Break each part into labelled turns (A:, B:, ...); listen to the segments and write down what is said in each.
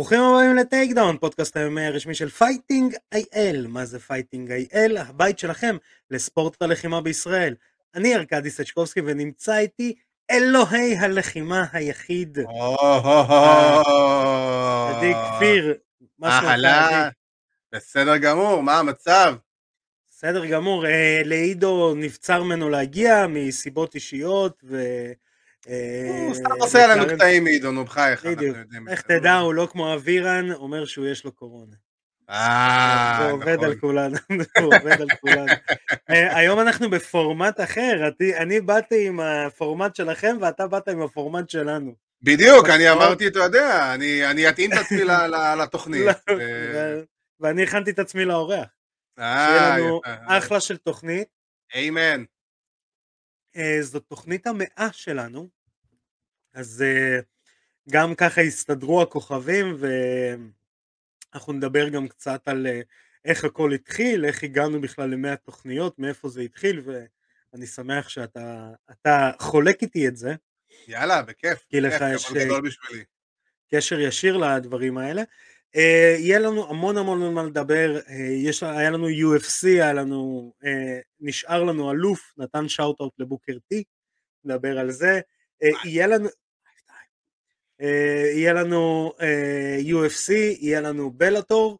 A: ברוכים הבאים ל Takedown, פודקאסט היומי הרשמי של Fighting IL. מה זה Fighting IL? הבית שלכם לספורט הלחימה בישראל. אני ארכדי סצ'קובסקי ונמצא איתי אלוף הלחימה היחיד. עדי כפיר, מה שלומך?
B: בסדר גמור, מה המצב?
A: בסדר גמור, אה, לעידו נבצר ממנו להגיע מסיבות אישיות ו...
B: אה, הוא סתם עושה לנו קטעים מעידו, נו בחייך.
A: בדיוק, איך תדע, הוא לא כמו אבירן, אומר שהוא יש לו קורונה.
B: אה,
A: הוא עובד על כולנו, הוא עובד על כולנו. אה, היום אנחנו בפורמט אחר, אני באתי עם הפורמט שלכם ואתה באת עם הפורמט שלנו.
B: בדיוק, אני אמרתי, אתה יודע, אני אתאים את עצמי לתוכנית.
A: ואני הכנתי את עצמי לאורח. שיהיה לנו אחלה של תוכנית.
B: איימן.
A: זאת תוכנית המאה שלנו, אז גם ככה הסתדרו הכוכבים ואנחנו נדבר גם קצת על איך הכל התחיל, איך הגענו בכלל למאה תוכניות, מאיפה זה התחיל ואני שמח שאתה חולק איתי את זה.
B: יאללה, בכיף.
A: כי לך יש קשר ישיר לדברים האלה. Uh, יהיה לנו המון המון מה לדבר, uh, יש, היה לנו UFC, היה לנו, uh, נשאר לנו אלוף, נתן שאוט אאוט לבוקר טי, נדבר על זה, uh, יהיה לנו, יהיה לנו uh, UFC, יהיה לנו בלאטור,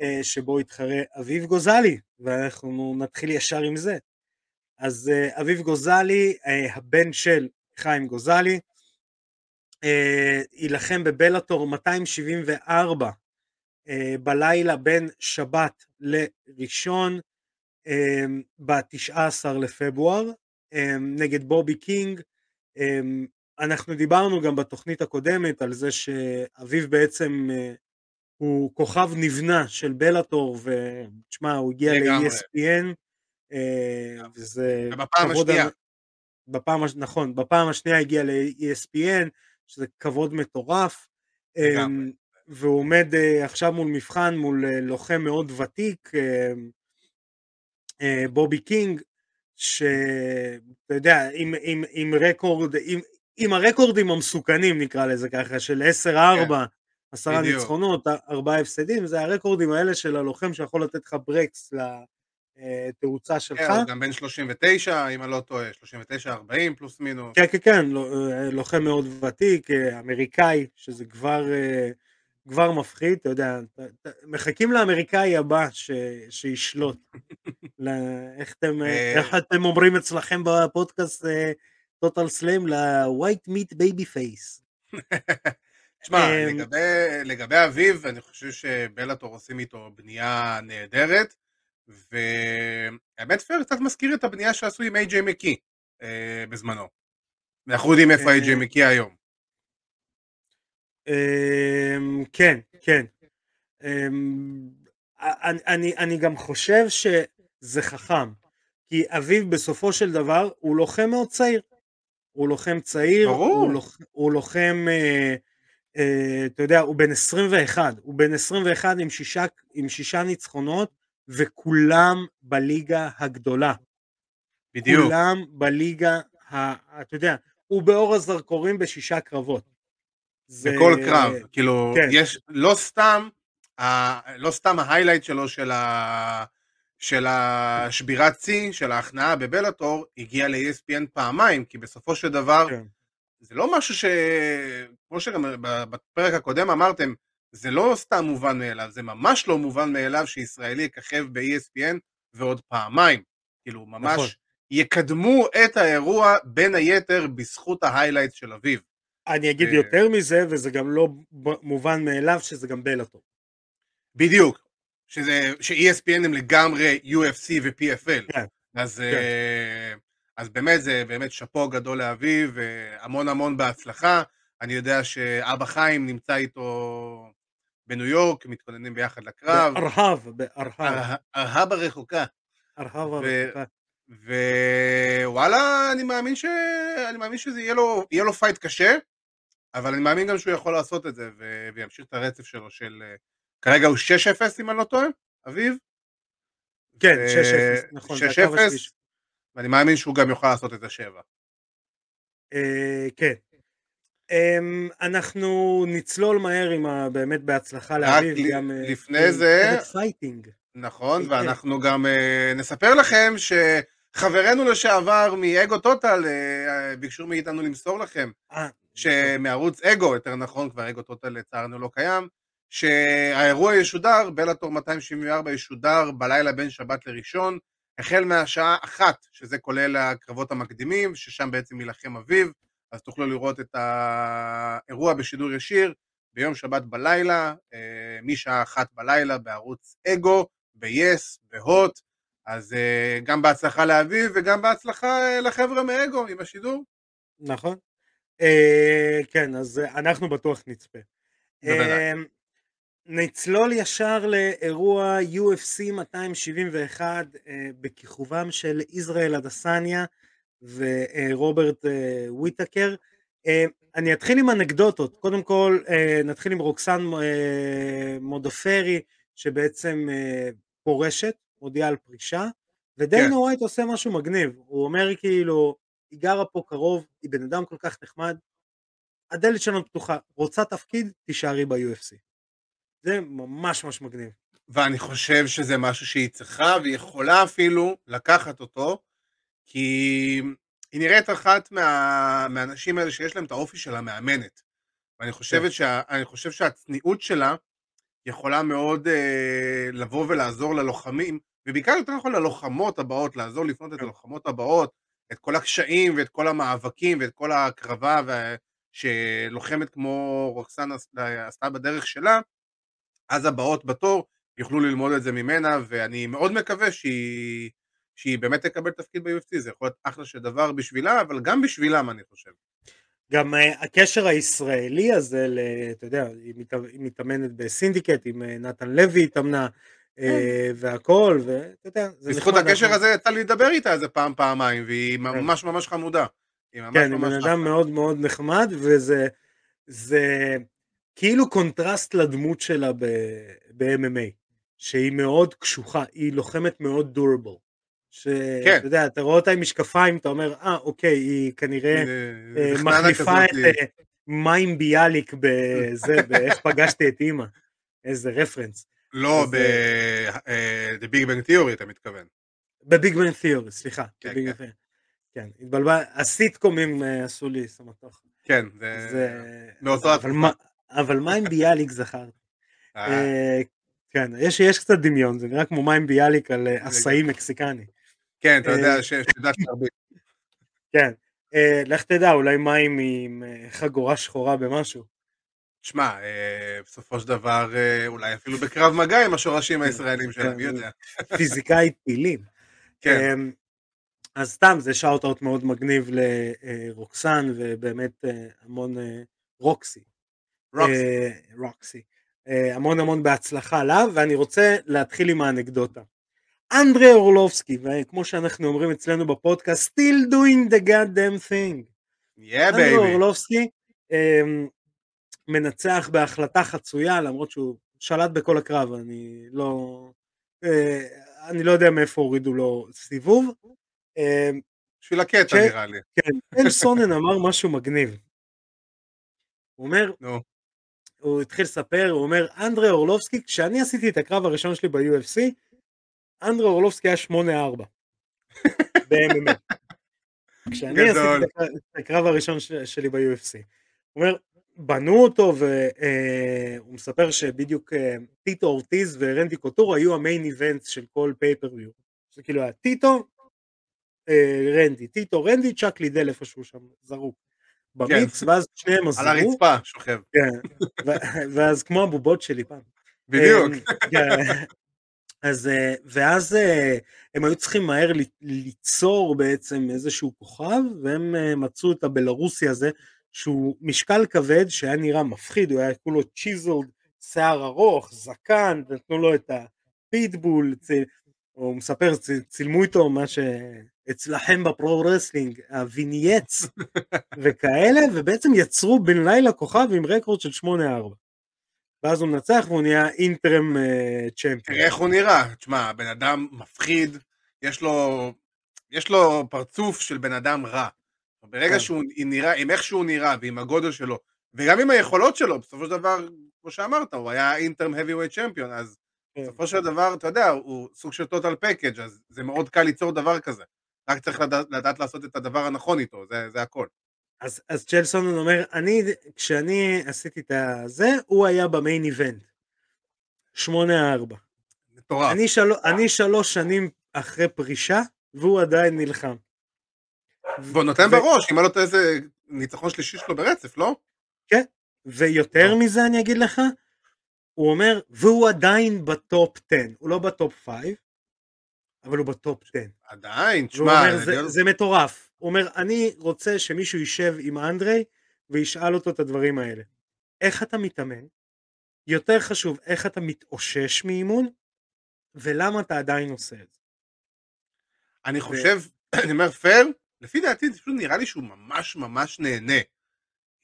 A: uh, שבו יתחרה אביב גוזלי, ואנחנו נתחיל ישר עם זה. אז אביב גוזלי, הבן של חיים גוזלי, יילחם בבלאטור 274 uh, בלילה בין שבת לראשון uh, ב-19 לפברואר נגד בובי קינג. אנחנו דיברנו גם בתוכנית הקודמת על זה שאביב בעצם uh, הוא כוכב נבנה של בלאטור ותשמע הוא הגיע ל-ESPN
B: uh, וזה בפעם השנייה.
A: בפעם, נכון, בפעם השנייה הגיע ל-ESPN, שזה כבוד מטורף, לגמרי. והוא עומד uh, עכשיו מול מבחן, מול לוחם מאוד ותיק, בובי קינג, שאתה יודע, עם, עם, עם רקורד, עם, עם הרקורדים המסוכנים נקרא לזה ככה, של 10-4, כן. עשרה ניצחונות, ארבעה הפסדים, זה הרקורדים האלה של הלוחם שיכול לתת לך ברקס לתאוצה שלך. כן,
B: גם בן 39, אם אני לא טועה, 39-40 פלוס מינוס.
A: כן, כן, כן, לוחם מאוד ותיק, אמריקאי, שזה כבר... כבר מפחיד, אתה יודע, מחכים לאמריקאי הבא ש, שישלוט. איך, אתם, אה, איך אתם אומרים אצלכם בפודקאסט טוטל סלאם? ל-white meat baby face.
B: תשמע, לגבי, לגבי אביב, אני חושב שבלאטור עושים איתו בנייה נהדרת, והאמת פייר קצת מזכיר את הבנייה שעשו עם איי-ג'יי מקי אה, בזמנו. אנחנו יודעים איפה איי-ג'יי מקי היום.
A: אמ, כן, כן. אמ, אני, אני גם חושב שזה חכם, כי אביב בסופו של דבר הוא לוחם מאוד צעיר. הוא לוחם צעיר, הוא, לוח, הוא לוחם, אה, אה, אתה יודע, הוא בן 21, הוא בן 21 עם שישה, עם שישה ניצחונות, וכולם בליגה הגדולה.
B: בדיוק.
A: כולם בליגה, ה, אתה יודע, הוא באור הזרקורים בשישה קרבות.
B: זה... בכל קרב, כאילו, כן. יש, לא סתם, ה, לא סתם ההיילייט שלו של, ה, של השבירת שיא, של ההכנעה בבלאטור, הגיע ל-ESPN פעמיים, כי בסופו של דבר, כן. זה לא משהו ש... כמו שגם בפרק הקודם אמרתם, זה לא סתם מובן מאליו, זה ממש לא מובן מאליו שישראלי יככב ב-ESPN ועוד פעמיים. כאילו, ממש נכון. יקדמו את האירוע בין היתר בזכות ההיילייט של אביב.
A: אני אגיד יותר מזה, וזה גם לא מובן מאליו שזה גם בלאטור.
B: בדיוק, שזה, ש-ESPN הם לגמרי UFC ו-PFL. כן. אז, כן. אה, אז באמת זה באמת שאפו גדול לאביב, המון המון בהצלחה. אני יודע שאבא חיים נמצא איתו בניו יורק, מתכוננים ביחד לקרב.
A: בארהב, בארהב.
B: ארהב הרחוקה.
A: ארהב הרחוקה.
B: ווואלה, אני מאמין, ש... אני מאמין שזה יהיה לו, יהיה לו fight קשה, אבל אני מאמין גם שהוא יכול לעשות את זה, ו... וימשיך את הרצף שלו של... כרגע הוא 6-0 אם אני לא טועה, אביב?
A: כן, 6-0, נכון. 6-0,
B: ואני מאמין שהוא גם יוכל לעשות את ה-7.
A: אה, כן. אמ, אנחנו נצלול מהר עם ה... באמת בהצלחה
B: לאביב, גם אה, לפני זה, Fighting. נכון, ואנחנו גם נספר לכם שחברנו לשעבר מ Ego Total ביקשו מאיתנו למסור לכם, שמערוץ Ego, יותר נכון, כבר Ego Total לצערנו לא קיים, שהאירוע ישודר, בלאטור 274 ישודר בלילה בין שבת לראשון, החל מהשעה אחת, שזה כולל הקרבות המקדימים, ששם בעצם יילחם אביב, אז תוכלו לראות את האירוע בשידור ישיר ביום שבת בלילה, אה, משעה אחת בלילה בערוץ אגו, ב-yes, בהוט, אז אה, גם בהצלחה לאביב וגם בהצלחה אה, לחבר'ה מאגו עם השידור.
A: נכון. כן, אז אנחנו בטוח נצפה. נצלול ישר לאירוע UFC 271 בכיכובם של ישראל אדסניה ורוברט אה, וויטקר. אה, אני אתחיל עם אנקדוטות, קודם כל אה, נתחיל עם רוקסן מודופרי שבעצם פורשת, מודיעה על פרישה, ודיינה כן. ווייט עושה משהו מגניב, הוא אומר כאילו, היא גרה פה קרוב, היא בן אדם כל כך נחמד, הדלת שלנו פתוחה, רוצה תפקיד, תישארי ב-UFC. זה ממש ממש מגניב.
B: ואני חושב שזה משהו שהיא צריכה, והיא יכולה אפילו לקחת אותו, כי היא נראית אחת מה, מהאנשים האלה שיש להם את האופי של המאמנת. ואני כן. שה, חושב שהצניעות שלה יכולה מאוד אה, לבוא ולעזור ללוחמים, ובעיקר יותר נכון ללוחמות הבאות, לעזור לפנות את כן. הלוחמות הבאות, את כל הקשיים ואת כל המאבקים ואת כל ההקרבה וה... שלוחמת כמו רוקסן עשתה בדרך שלה, אז הבאות בתור יוכלו ללמוד את זה ממנה, ואני מאוד מקווה שהיא שהיא באמת תקבל תפקיד ב-UFC, זה יכול להיות אחלה של דבר בשבילה, אבל גם בשבילם אני חושב.
A: גם uh, הקשר הישראלי הזה, ל, אתה יודע, היא, מת, היא מתאמנת בסינדיקט, עם uh, נתן לוי התאמנה, uh, והכל, ואתה יודע,
B: זה בזכות הקשר. הזה יצא לי לדבר איתה איזה פעם, פעמיים, והיא כן. ממש ממש חמודה.
A: כן, היא בן אדם מאוד מאוד נחמד, וזה זה כאילו קונטרסט לדמות שלה ב-MMA, שהיא מאוד קשוחה, היא לוחמת מאוד דורבל. שאתה כן. יודע, אתה רואה אותה עם משקפיים, אתה אומר, אה, אוקיי, היא כנראה אה, מחליפה את אה, מים ביאליק בזה, באיך פגשתי את אימא. איזה רפרנס.
B: לא, ב-The Big Bang Theory אתה מתכוון.
A: בביג בן תיאורי, סליחה. כן, כן. כן, התבלבל, הסיטקומים עשו לי סמטוח.
B: כן, זה מאותו התקופה.
A: אבל מים ביאליק זכרתי. כן, יש קצת דמיון, זה נראה כמו מים ביאליק על עשאי מקסיקני.
B: כן, אתה יודע אה, שתדע שתרביץ.
A: כן, אה, לך תדע, אולי מים עם אה, חגורה שחורה במשהו.
B: תשמע, בסופו של דבר, אולי אפילו בקרב מגע עם השורשים כן, הישראלים שלהם, מי כן, יודע.
A: פיזיקאית פילים. כן. אמ, אז סתם, זה שאוט-אוט מאוד מגניב לרוקסן, ובאמת המון רוקסי. רוקסי. רוקסי. המון המון בהצלחה לה, ואני רוצה להתחיל עם האנקדוטה. אנדרי אורלובסקי, וכמו שאנחנו אומרים אצלנו בפודקאסט, still doing the goddamn thing.
B: Yeah, אנדרי
A: אורלובסקי um, מנצח בהחלטה חצויה, למרות שהוא שלט בכל הקרב, אני לא, uh, אני לא יודע מאיפה הורידו לו סיבוב.
B: Uh, בשביל הקטע ש... נראה לי.
A: כן, אל סונן אמר משהו מגניב. הוא אומר, no. הוא התחיל לספר, הוא אומר, אנדרי אורלובסקי, כשאני עשיתי את הקרב הראשון שלי ב-UFC, אנדרה אורלובסקי היה 8-4 ב-MMA. כשאני עשיתי את הקרב הראשון שלי ב-UFC. הוא אומר, בנו אותו והוא מספר שבדיוק אה, טיטו אורטיז ורנדי קוטור היו ה main event של כל pay-per-view. זה כאילו היה טיטו, אה, רנדי, טיטו, רנדי, צ'אק לידל איפשהו שם זרוק. במיץ, כן. ואז שניהם עזרו.
B: על הרצפה, שוכב.
A: כן, ואז כמו הבובות שלי פעם.
B: בדיוק.
A: אה, כן. אז אה, ואז אה, הם היו צריכים מהר ליצור בעצם איזשהו כוכב והם מצאו את הבלרוסי הזה שהוא משקל כבד שהיה נראה מפחיד הוא היה כולו chiseled שיער ארוך זקן נתנו לו את הפיטבול הוא מספר צילמו איתו מה שאצלכם ב pro wrestling ה vignettes וכאלה ובעצם יצרו בן לילה כוכב עם רקורד של 8-4 ואז הוא מנצח והוא נהיה אינטרם צ'מפיון.
B: תראה איך הוא נראה, תשמע, בן אדם מפחיד, יש לו, יש לו פרצוף של בן אדם רע, ברגע כן. שהוא נראה, עם איך שהוא נראה ועם הגודל שלו, וגם עם היכולות שלו, בסופו של דבר, כמו שאמרת, הוא היה אינטרם heavyweight צ'מפיון, אז. בסופו של דבר, אתה יודע, הוא סוג של total package, אז זה מאוד קל ליצור דבר כזה. רק צריך לדעת, לדעת לעשות את הדבר הנכון איתו, זה, זה הכל.
A: אז, אז צ'לסון אומר, אני, כשאני עשיתי את הזה, הוא היה ב main event. שמונה ארבע.
B: מטורף.
A: אני, של... אני שלוש שנים אחרי פרישה, והוא עדיין נלחם.
B: והוא נותן ו... בראש, אם לא טועה איזה ניצחון שלישי שלו ברצף, לא?
A: כן, ויותר לא. מזה אני אגיד לך, הוא אומר, והוא עדיין ב top 10, הוא לא ב top 5, אבל הוא ב top 10.
B: עדיין, תשמע,
A: זה, זה, זה מטורף. הוא אומר, אני רוצה שמישהו יישב עם אנדרי וישאל אותו את הדברים האלה. איך אתה מתאמן? יותר חשוב, איך אתה מתאושש מאימון? ולמה אתה עדיין עושה את זה?
B: אני חושב, אני אומר פייר, לפי דעתי זה פשוט נראה לי שהוא ממש ממש נהנה.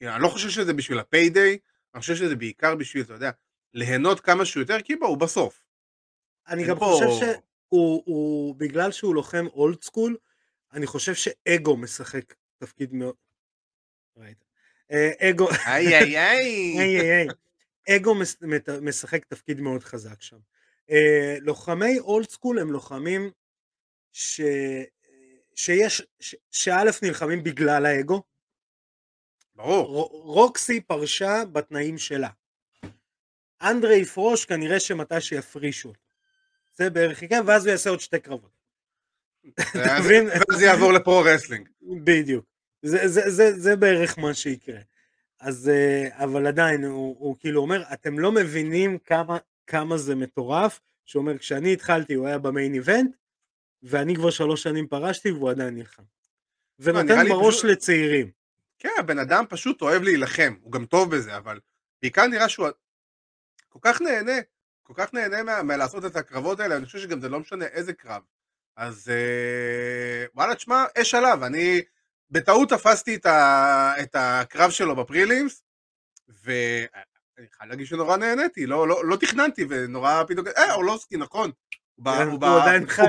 B: אני לא חושב שזה בשביל ה payday, אני חושב שזה בעיקר בשביל, אתה יודע, ליהנות כמה שיותר, כי בוא, הוא בסוף.
A: אני גם פה... חושב שהוא, הוא, בגלל שהוא לוחם old school, אני חושב שאגו משחק תפקיד מאוד... אה, אגו...
B: איי איי איי.
A: אגו משחק תפקיד מאוד חזק שם. אה, לוחמי old school הם לוחמים ש... שיש, שא' נלחמים בגלל האגו.
B: ברור.
A: רוקסי פרשה בתנאים שלה. אנדרי יפרוש כנראה שמתי שיפרישו. זה בערך יקרה, ואז הוא יעשה עוד שתי קרבות.
B: אתה מבין? ואז יעבור ל pro wrestling.
A: בדיוק. זה, זה, זה, זה בערך מה שיקרה. אז, אה, אבל עדיין, הוא, הוא כאילו אומר, אתם לא מבינים כמה, כמה זה מטורף, שהוא אומר, כשאני התחלתי הוא היה ב main event, ואני כבר שלוש שנים פרשתי והוא עדיין נלחם. לא, ונותן בראש פשוט... לצעירים.
B: כן, הבן אדם פשוט אוהב להילחם, הוא גם טוב בזה, אבל בעיקר נראה שהוא כל כך נהנה, כל כך נהנה מה, מלעשות את הקרבות האלה, אני חושב שגם זה לא משנה איזה קרב. אז אה, וואלה, תשמע, אש עליו, אני בטעות תפסתי את, ה, את הקרב שלו בפרילימס, ואני חייב להגיד שנורא נהניתי, לא, לא, לא תכננתי, ונורא פתאום, אה, אורלובסקי, נכון,
A: הוא עדיין חי.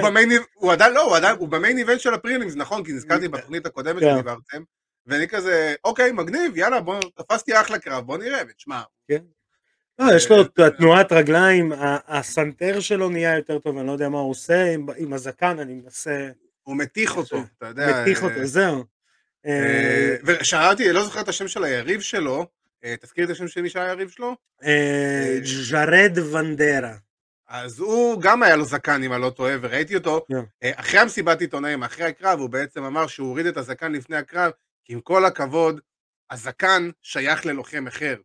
B: הוא עדיין, לא, הוא במיין איבנט של הפרילימס, נכון, כי נזכרתי בתוכנית הקודמת כן. שדיברתם, ואני כזה, אוקיי, מגניב, יאללה, בוא, תפסתי אחלה קרב, בוא נראה, ותשמע.
A: כן. לא, יש לו תנועת רגליים, הסנטר שלו נהיה יותר טוב, אני לא יודע מה הוא עושה, עם הזקן אני מנסה...
B: הוא מתיך אותו, אתה יודע.
A: מתיך אותו, זהו.
B: אה, ושאלתי, לא זוכר את השם של היריב שלו, אה, תזכיר את השם של מי שהיה היריב שלו?
A: ז'רד ונדרה.
B: אז הוא גם היה לו זקן אם אני לא טועה וראיתי אותו. אה, אחרי המסיבת עיתונאים אחרי הקרב הוא בעצם אמר שהוא הוריד את הזקן לפני הקרב כי עם כל הכבוד הזקן שייך ללוחם אחר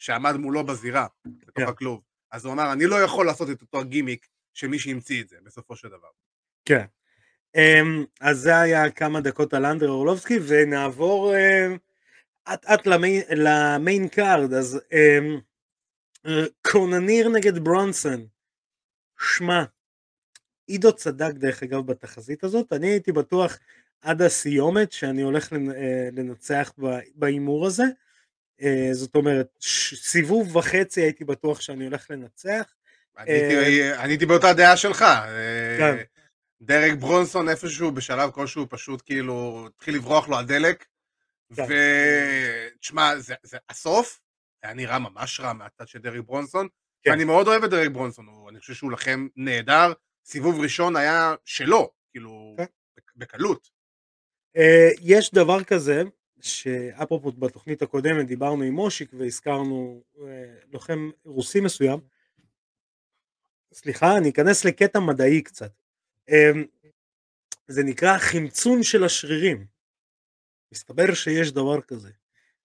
B: שעמד מולו בזירה בתוך yeah. הכלוב אז הוא אמר אני לא יכול לעשות את אותו הגימיק שמי שהמציא את זה בסופו של דבר.
A: כן. Um, אז זה היה כמה דקות על אנדרי אורלובסקי ונעבור אט um, אט ל main card אז um, קנוניר נגד ברונסון שמע, עידו צדק דרך אגב בתחזית הזאת, אני הייתי בטוח עד הסיומת שאני הולך אה, לנצח בהימור הזה, אה, זאת אומרת סיבוב וחצי הייתי בטוח שאני הולך לנצח.
B: אני הייתי אה, באותה דעה שלך, כן. דרק ברונסון איפשהו בשלב כלשהו פשוט כאילו התחיל לברוח לו הדלק, כן. ותשמע, הסוף היה נראה ממש רע מהצד של דרק ברונסון, כן. אני מאוד אוהב את דרק ברונסון, אני חושב שהוא לכם נהדר, סיבוב ראשון היה שלו, כאילו, כן. בקלות.
A: יש דבר כזה, שאפרופו בתוכנית הקודמת דיברנו עם מושיק והזכרנו uh, לוחם רוסי מסוים, סליחה, אני אכנס לקטע מדעי קצת. Uh, זה נקרא חמצון של השרירים. מסתבר שיש דבר כזה.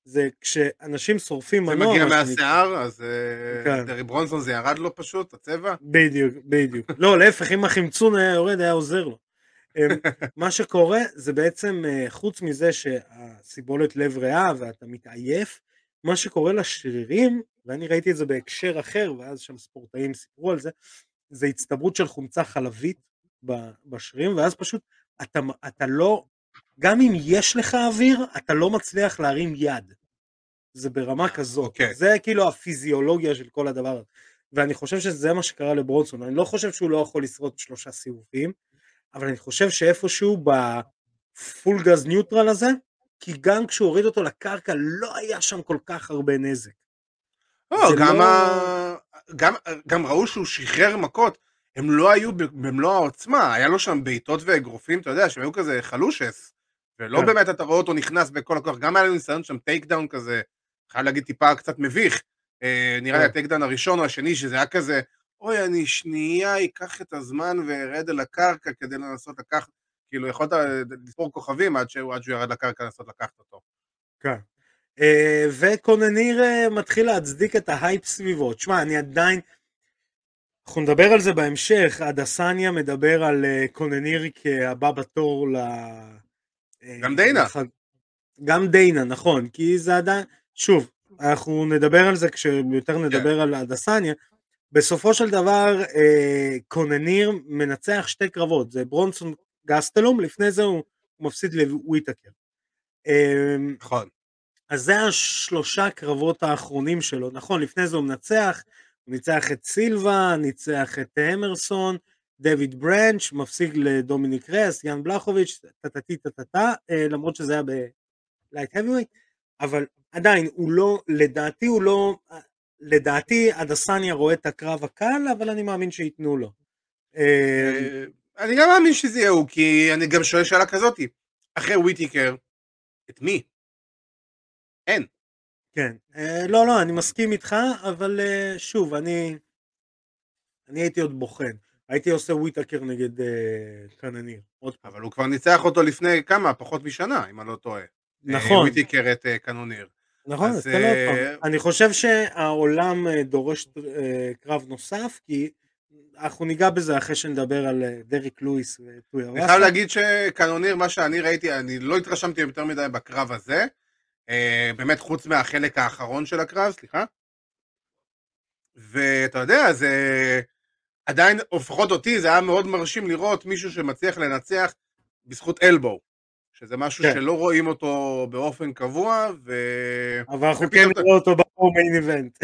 A: זה כשאנשים שורפים מנוע.
B: זה מגיע מהשיער, אז אה, כן. דרי ברונסון זה ירד לו פשוט, הצבע?
A: בדיוק, בדיוק. לא, להפך, אם החמצון היה יורד, היה עוזר לו. מה שקורה זה בעצם, אה, חוץ מזה שהסיבולת לב ריאה ואתה מתעייף, מה שקורה לשרירים, ואני ראיתי את זה בהקשר אחר, ואז שם ספורטאים סיפרו על זה, זה הצטברות של חומצה חלבית בשרירים, ואז פשוט אתה, אתה לא גם אם יש לך אוויר, אתה לא מצליח להרים יד. זה ברמה כזאת. Okay. אוקיי. זה כאילו הפיזיולוגיה של כל הדבר הזה. ואני חושב שזה מה שקרה לברונסון. אני לא חושב שהוא לא יכול לשרוד שלושה סיבובים, אבל אני חושב שאיפשהו בפול גז ניוטרל הזה, כי גם כשהוא הוריד אותו לקרקע לא היה שם כל כך הרבה נזק.
B: לא, גם, לא... ה... גם, גם ראו שהוא שחרר מכות, הם לא היו במלוא העוצמה, היה לו שם בעיטות ואגרופים, אתה יודע, שהם היו כזה חלושס, ולא כן. באמת אתה רואה אותו נכנס בכל הכוח, גם היה לו ניסיון שם takedown כזה, חייב להגיד טיפה קצת מביך, אה, נראה לי כן. ה takedown הראשון או השני, שזה היה כזה, אוי, אני שנייה אקח את הזמן וארד אל הקרקע כדי לנסות לקחת, כאילו יכולת לספור כוכבים עד שהוא, עד שהוא ירד לקרקע לנסות לקחת אותו.
A: כן. Uh, וקונניר uh, מתחיל להצדיק את ההייפ סביבו. תשמע, אני עדיין... אנחנו נדבר על זה בהמשך, הדסניה מדבר על קונניר כהבא בתור ל...
B: גם דיינה. לח...
A: גם דיינה, נכון, כי זה עדיין... שוב, אנחנו נדבר על זה כשיותר נדבר yeah. על הדסניה. בסופו של דבר, uh, קונניר מנצח שתי קרבות, זה ברונסון גסטלום, לפני זה הוא, הוא מפסיד לוויטקר.
B: נכון.
A: אז זה השלושה קרבות האחרונים שלו, נכון, לפני זה הוא מנצח, הוא ניצח את סילבה, ניצח את אמרסון, דויד ברנץ', מפסיק לדומיניק רס, יאן בלחוביץ', טטטי טטטה, אה, למרות שזה היה בלייט האביווייט, אבל עדיין, הוא לא, לדעתי הוא לא, לדעתי הדסניה רואה את הקרב הקל, אבל אני מאמין שייתנו לו.
B: אה, אני גם מאמין שזה יהיה הוא, כי אני גם שואל שאלה כזאתי, אחרי וויטיקר, את מי? אין.
A: כן, אה, לא, לא, אני מסכים איתך, אבל אה, שוב, אני, אני הייתי עוד בוחן. הייתי עושה וויטקר נגד קנניר.
B: אבל הוא כבר ניצח אותו לפני כמה? פחות משנה, אם אני לא טועה.
A: נכון.
B: וויטקר את קנוניר.
A: נכון, אז תן עוד אני חושב שהעולם דורש קרב נוסף, כי אנחנו ניגע בזה אחרי שנדבר על דריק לואיס וטויה
B: אני חייב להגיד שקנוניר, מה שאני ראיתי, אני לא התרשמתי יותר מדי בקרב הזה. אה, באמת חוץ מהחלק האחרון של הקרב, סליחה. ואתה יודע, זה עדיין, לפחות אותי, זה היה מאוד מרשים לראות מישהו שמצליח לנצח בזכות אלבו, שזה משהו כן. שלא רואים אותו באופן קבוע, ו...
A: אבל אנחנו כן נראה אותו ב main event.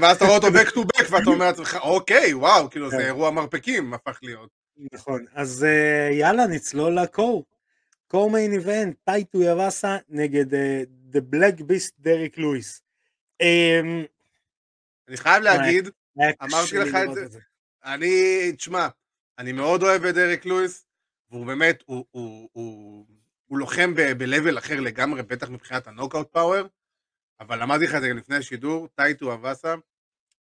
B: ואז אתה רואה אותו back to back ואתה אומר לעצמך, אוקיי, וואו, כאילו זה כן. אירוע מרפקים הפך להיות.
A: נכון, אז אה, יאללה, נצלול לקור. co-main event, טאי טויבאסה נגד The Black Beast דריק לואיס.
B: אני חייב להגיד, אמרתי לך את זה, אני, תשמע, אני מאוד אוהב את דריק לואיס, והוא באמת, הוא, הוא, הוא, הוא לוחם ב-level אחר לגמרי, בטח מבחינת הנוקאוט power, אבל אמרתי לך את זה לפני השידור, טאי טויבאסה,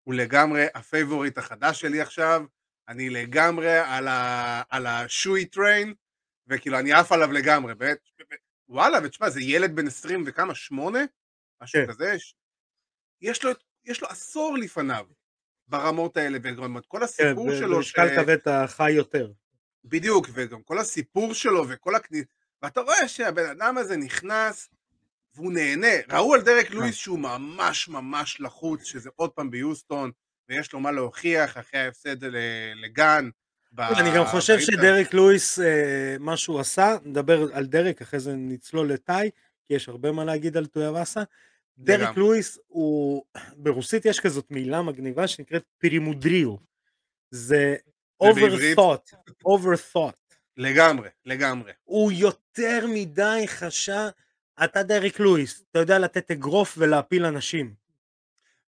B: הוא לגמרי הפייבוריט החדש שלי עכשיו, אני לגמרי על ה shoey train, וכאילו אני עף עליו לגמרי, באמת, וואלה, ותשמע, זה ילד בן 20 וכמה, שמונה? משהו כן. כזה, יש לו, יש לו עשור לפניו ברמות האלה, וגם כל הסיפור כן, שלו,
A: במשקל ש... כבד אתה חי יותר.
B: בדיוק, וגם כל הסיפור שלו וכל הכניס... ואתה רואה שהבן אדם הזה נכנס והוא נהנה. ראו על דרק כן. לואיס שהוא ממש ממש לחוץ, שזה עוד פעם ביוסטון, ויש לו מה להוכיח אחרי ההפסד לגן,
A: אני גם חושב שדרק לואיס, אה, מה שהוא עשה, נדבר על דרק, אחרי זה נצלול לטאי, כי יש הרבה מה להגיד על טויאבאסה. דרק לואיס הוא, ברוסית יש כזאת מילה מגניבה שנקראת פרימודריו. זה overthought, overthought.
B: לגמרי, לגמרי.
A: הוא יותר מדי חשב, אתה דרק לואיס, אתה יודע לתת אגרוף ולהפיל אנשים.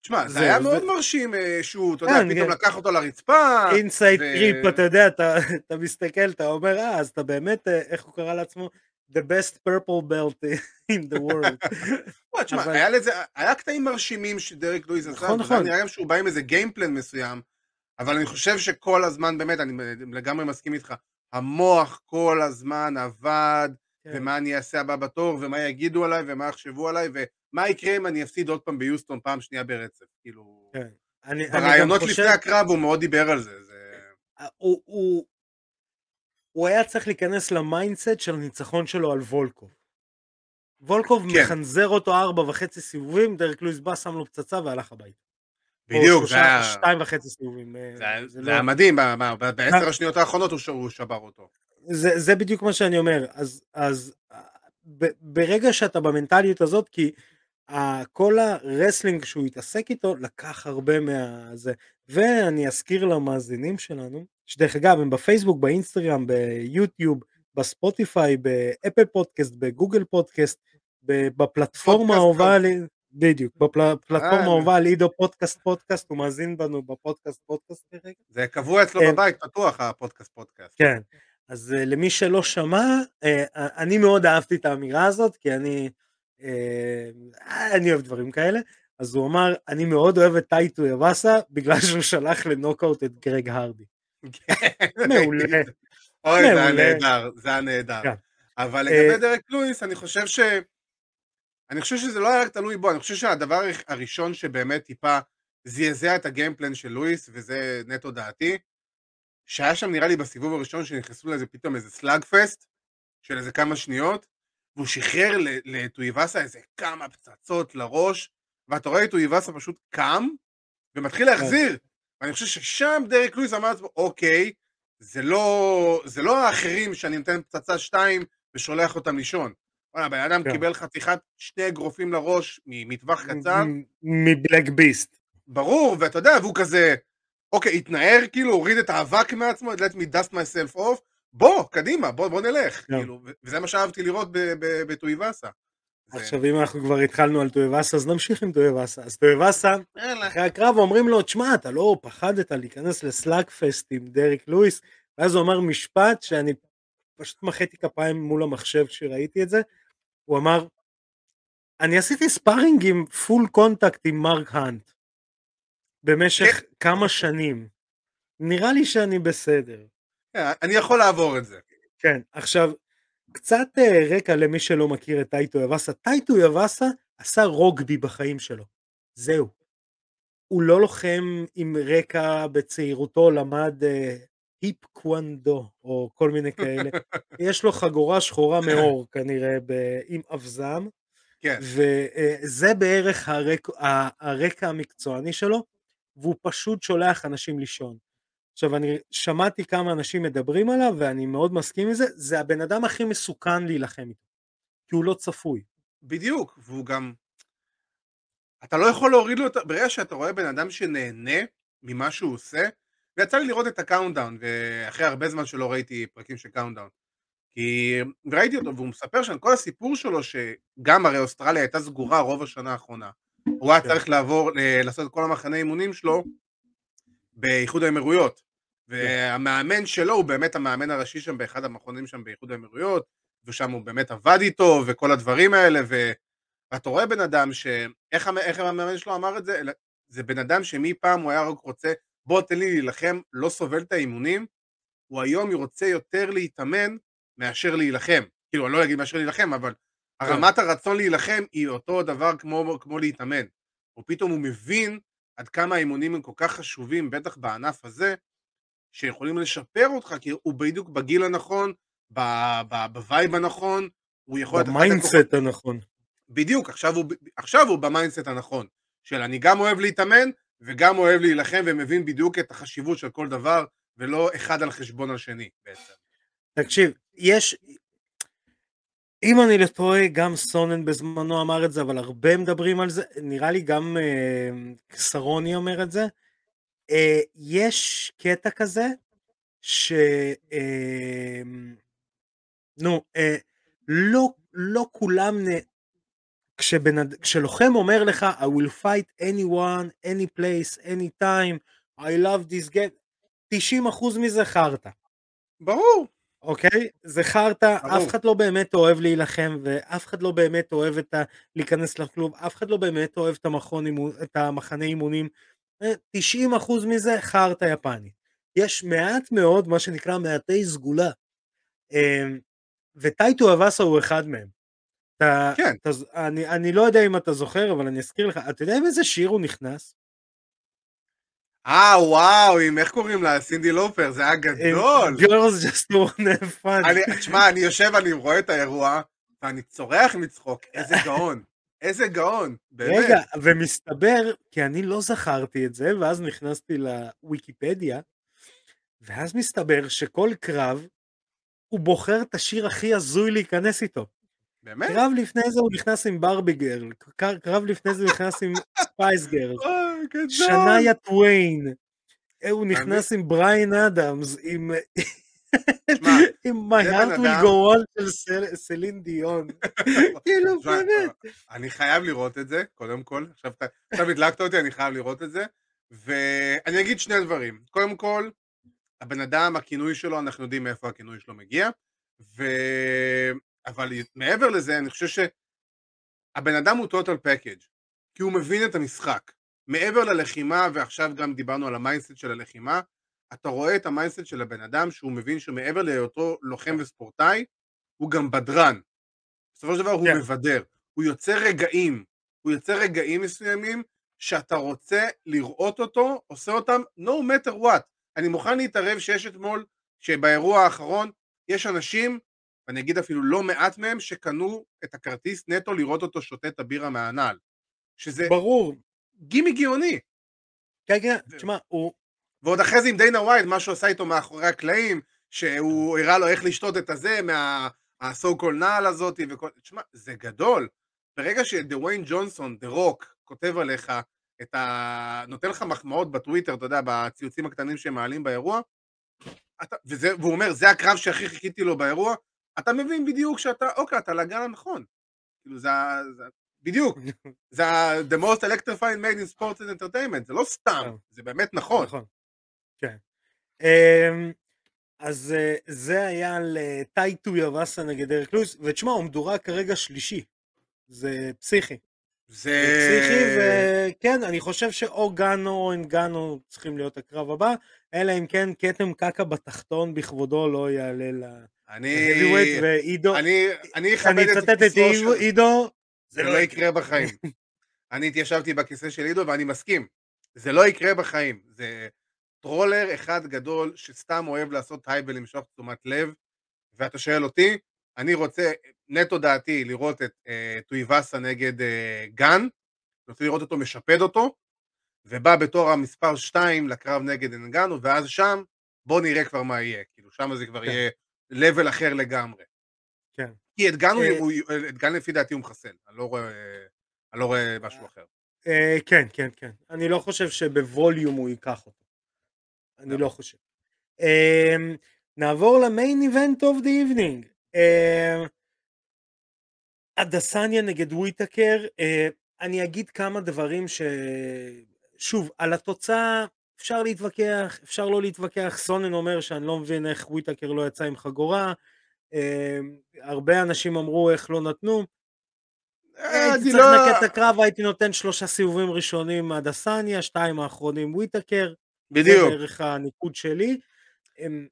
B: תשמע, זה היה מאוד מרשים אה, שהוא, אתה יודע, כן, פתאום כן. לקח אותו לרצפה.
A: inside trip, אתה יודע, אתה מסתכל, אתה אומר, אה, אז אתה באמת, אה, איך הוא קרא לעצמו? The best purple belt in the world.
B: תשמע, היה קטעים מרשימים שדרק לואיז עשה, נכון, נכון. נראה גם שהוא בא עם איזה game plan מסוים, אבל אני חושב שכל הזמן, באמת, אני לגמרי מסכים איתך, המוח כל הזמן עבד, כן. ומה אני אעשה הבא בתור, ומה יגידו עליי, ומה יחשבו עליי, מה יקרה אם אני אפסיד עוד פעם ביוסטון פעם שנייה ברצף, כאילו... כן. אני, בראיונות אני חושב... לפני הקרב הוא מאוד דיבר על זה. זה...
A: אה, הוא, הוא, הוא היה צריך להיכנס ל mindset של הניצחון שלו על וולקוב. וולקוב כן. מחנזר אותו ארבע וחצי סיבובים, דרק לואיס בא, שם לו פצצה והלך הביתה.
B: בדיוק, זה
A: היה... שתיים וחצי סיבובים. אה,
B: זה, זה לא... היה מדהים, בעשר השניות האחרונות הוא שבר אותו.
A: זה, בדיוק מה שאני אומר, אז, ב, ברגע שאתה במנטליות הזאת, כי כל ה wrestling שהוא התעסק איתו לקח הרבה מהזה. ואני אזכיר למאזינים שלנו, שדרך אגב הם בפייסבוק, באינסטגרם, ביוטיוב, בספוטיפיי, באפל פודקאסט, בגוגל פודקאסט, בפלטפורמה האהובה עלי, בדיוק, בפלטפורמה אה, על עידו פודקאסט פודקאסט, הוא מאזין בנו בפודקאסט פודקאסט
B: כרגע. זה קבוע אצלו בבית, פתוח הפודקאסט פודקאסט.
A: כן, אז למי שלא שמע, אני מאוד אהבתי את האמירה הזאת, כי אני, אני אוהב דברים כאלה. אז הוא אמר, אני מאוד אוהב את טייטו יבאסה, בגלל שהוא שלח לנוקאוט את גרג הרדי. מעולה.
B: אוי, זה היה נהדר, זה היה נהדר. כן. אבל לגבי אה, דרק לואיס, אני חושב ש... אני חושב שזה לא היה רק תלוי בו, אני חושב שהדבר הראשון שבאמת טיפה זעזע את ה game plan של לואיס, וזה נטו דעתי, שהיה שם נראה לי בסיבוב הראשון שנכנסו לזה פתאום איזה slugfest של איזה כמה שניות, והוא שחרר לטויבאסה איזה כמה פצצות לראש, ואתה רואה את טויבאסה פשוט קם ומתחיל כן. להחזיר. ואני חושב ששם דרק לואיס אמר לעצמו, אוקיי, זה לא, זה לא האחרים שאני נותן פצצה שתיים ושולח אותם לישון. וואלה, הבן אדם כן. קיבל חתיכת שני אגרופים לראש מטווח קצר.
A: מבלק ביסט.
B: ברור, ואתה יודע, והוא כזה, אוקיי, התנער, כאילו, הוריד את האבק מעצמו, let me dust myself off, בוא, קדימה, בוא, בוא נלך. כן. כאילו, וזה מה שאהבתי לראות בטויבאסה.
A: עכשיו אם אנחנו כבר התחלנו על טויבאסה אז נמשיך עם טויבאסה אז טויבאסה אחרי הקרב אומרים לו תשמע אתה לא פחדת להיכנס לסלאג פסט עם דריק לואיס ואז הוא אמר משפט שאני פשוט מחאתי כפיים מול המחשב כשראיתי את זה הוא אמר אני עשיתי sparring עם full contact עם מרק האנט במשך. כמה שנים נראה לי שאני בסדר.
B: כן, אני יכול לעבור את זה.
A: כן עכשיו קצת אה, רקע למי שלא מכיר את טאי טויבאסה, טאי טויבאסה עשה רוגבי בחיים שלו, זהו. הוא לא לוחם עם רקע בצעירותו, למד אה, היפ קוונדו או כל מיני כאלה. יש לו חגורה שחורה מאור כנראה ב- עם אבזם, כן. וזה אה, בערך הרק... הרקע המקצועני שלו, והוא פשוט שולח אנשים לישון. עכשיו אני שמעתי כמה אנשים מדברים עליו ואני מאוד מסכים עם זה, זה הבן אדם הכי מסוכן להילחם איתו, כי הוא לא צפוי.
B: בדיוק, והוא גם, אתה לא יכול להוריד לו, ברגע שאתה רואה בן אדם שנהנה ממה שהוא עושה, ויצא לי לראות את ה countdown, ואחרי הרבה זמן שלא ראיתי פרקים של countdown, כי ראיתי אותו והוא מספר שם כל הסיפור שלו שגם הרי אוסטרליה הייתה סגורה רוב השנה האחרונה, הוא היה כן. צריך לעבור, לעשות את כל המחנה אימונים שלו באיחוד האמירויות. כן. והמאמן שלו הוא באמת המאמן הראשי שם באחד המכונים שם באיחוד האמירויות, ושם הוא באמת עבד איתו וכל הדברים האלה, ו... ואתה רואה בן אדם ש... איך, איך המאמן שלו אמר את זה? זה בן אדם שמפעם הוא היה רק רוצה, בוא תן לי להילחם, לא סובל את האימונים, הוא היום רוצה יותר להתאמן מאשר להילחם. כאילו, אני לא אגיד מאשר להילחם, אבל כן. רמת הרצון להילחם היא אותו דבר כמו, כמו להתאמן. ופתאום הוא מבין עד כמה האימונים הם כל כך חשובים, בטח בענף הזה, שיכולים לשפר אותך, כי הוא בדיוק בגיל הנכון, ב vibe הנכון, הוא יכול...
A: ב mindset הנכון.
B: בדיוק, עכשיו הוא, עכשיו הוא ב mindset הנכון, של אני גם אוהב להתאמן, וגם אוהב להילחם, ומבין בדיוק את החשיבות של כל דבר, ולא אחד על חשבון השני בעצם.
A: תקשיב, יש, אם אני לא טועה, גם סונן בזמנו אמר את זה, אבל הרבה מדברים על זה, נראה לי גם אה, סרוני אומר את זה. אה, יש קטע כזה, ש... אה, נו, אה, לא, לא כולם. כשבנ... כשלוחם אומר לך, I will fight anyone, any place, any time, I love this game, 90% מזה חרטא.
B: ברור.
A: אוקיי? זה חרטא, אף אחד לא באמת אוהב להילחם, ואף אחד לא באמת אוהב את ה... להיכנס לכלוב, אף אחד לא באמת אוהב את, המכון, את המחנה אימונים. 90% אה, מזה חרטא יפני. יש מעט מאוד, מה שנקרא מעטי סגולה. אמ, וטייטו אבאסה הוא אחד מהם. אתה, כן. אתה, אני, אני לא יודע אם אתה זוכר, אבל אני אזכיר לך, אתה יודע עם איזה שיר הוא נכנס?
B: אה וואו, עם איך קוראים לה? סינדי לופר, זה היה גדול.
A: Girls just want
B: fun. תשמע, אני יושב, אני רואה את האירוע, ואני צורח מצחוק, איזה גאון. איזה גאון, באמת. רגע,
A: ומסתבר, כי אני לא זכרתי את זה, ואז נכנסתי לוויקיפדיה, ואז מסתבר שכל קרב, הוא בוחר את השיר הכי הזוי להיכנס איתו.
B: באמת?
A: קרב לפני זה הוא נכנס עם Barbie Girl, קרב לפני זה הוא נכנס עם Spice Girls, שניה טוויין, הוא נכנס עם בריאן אדמס, עם... עם My Heart will go on של סלין דיון. כאילו, באמת.
B: אני חייב לראות את זה, קודם כל. עכשיו הדלקת אותי, אני חייב לראות את זה. ואני אגיד שני דברים. קודם כל, הבן אדם, הכינוי שלו, אנחנו יודעים מאיפה הכינוי שלו מגיע. אבל מעבר לזה, אני חושב שהבן אדם הוא total package. כי הוא מבין את המשחק. מעבר ללחימה, ועכשיו גם דיברנו על ה mindset של הלחימה, אתה רואה את ה mindset של הבן אדם שהוא מבין שמעבר להיותו לוחם וספורטאי, הוא גם בדרן. בסופו של דבר הוא yeah. כן. מבדר. הוא יוצר רגעים, הוא יוצר רגעים מסוימים שאתה רוצה לראות אותו, עושה אותם no matter what. אני מוכן להתערב שיש אתמול, שבאירוע האחרון יש אנשים, ואני אגיד אפילו לא מעט מהם, שקנו את הכרטיס נטו לראות אותו שותה את הבירה מהנעל. שזה...
A: ברור.
B: גימיק גאוני.
A: כן, כן, תשמע, הוא...
B: ועוד אחרי זה עם דיינה ווייט, מה שהוא עשה איתו מאחורי הקלעים, שהוא הראה לו איך לשתות את הזה, מה-so called נעל הזאת, וכל... תשמע, זה גדול. ברגע שדוויין ג'ונסון, דה רוק, כותב עליך את ה... נותן לך מחמאות בטוויטר, אתה יודע, בציוצים הקטנים שהם מעלים באירוע, אתה... וזה... והוא אומר, זה הקרב שהכי חיכיתי לו באירוע, אתה מבין בדיוק שאתה, אוקיי, אתה לגן הנכון. כאילו, זה, זה, בדיוק, זה the most electrifying made in sports and entertainment, זה לא סתם, כן. זה באמת נכון. נכון.
A: כן. אמ, אז אה, זה היה על אה, טייטו יבאסה נגד אריק לואיס, ותשמע, הוא מדורג כרגע שלישי, זה פסיכי. זה פסיכי, וכן, אני חושב שאו גאנו או אנגאנו צריכים להיות הקרב הבא, אלא אם כן כתם קקע בתחתון בכבודו לא יעלה ל...
B: אני... ועידו... אני
A: אכבד את אצטט את עידו,
B: זה לא יקרה בחיים. אני התיישבתי בכיסא של עידו ואני מסכים, זה לא יקרה בחיים. זה troller אחד גדול שסתם אוהב לעשות טייב ולמשוך תשומת לב, ואתה שואל אותי, אני רוצה, נטו דעתי, לראות את אה, טויוואסה נגד אה, גן, אני רוצה לראות אותו משפד אותו, ובא בתור המספר 2 לקרב נגד אנגנו, ואז שם, בוא נראה כבר מה יהיה, כאילו שם זה כבר כן. יהיה level אחר לגמרי.
A: כן.
B: כי את גן, אה, הוא, את גן לפי דעתי הוא מחסל, אני לא רואה, אני לא רואה משהו אחר.
A: אה, כן, כן, כן. אני לא חושב שב volume הוא ייקח אותו. אני לא חושב. אמ, נעבור ל main event of the evening. אדסניה נגד וויטקר, אה, אני אגיד כמה דברים ש... שוב, על התוצאה אפשר להתווכח, אפשר לא להתווכח, סונן אומר שאני לא מבין איך וויטקר לא יצא עם חגורה, אמ, הרבה אנשים אמרו איך לא נתנו. אה, הייתי צריך לא- לנקד את הקרב, הייתי נותן שלושה סיבובים ראשונים עד הסניה, שתיים האחרונים וויטקר.
B: בדיוק. זה
A: בערך הניקוד שלי. אמ,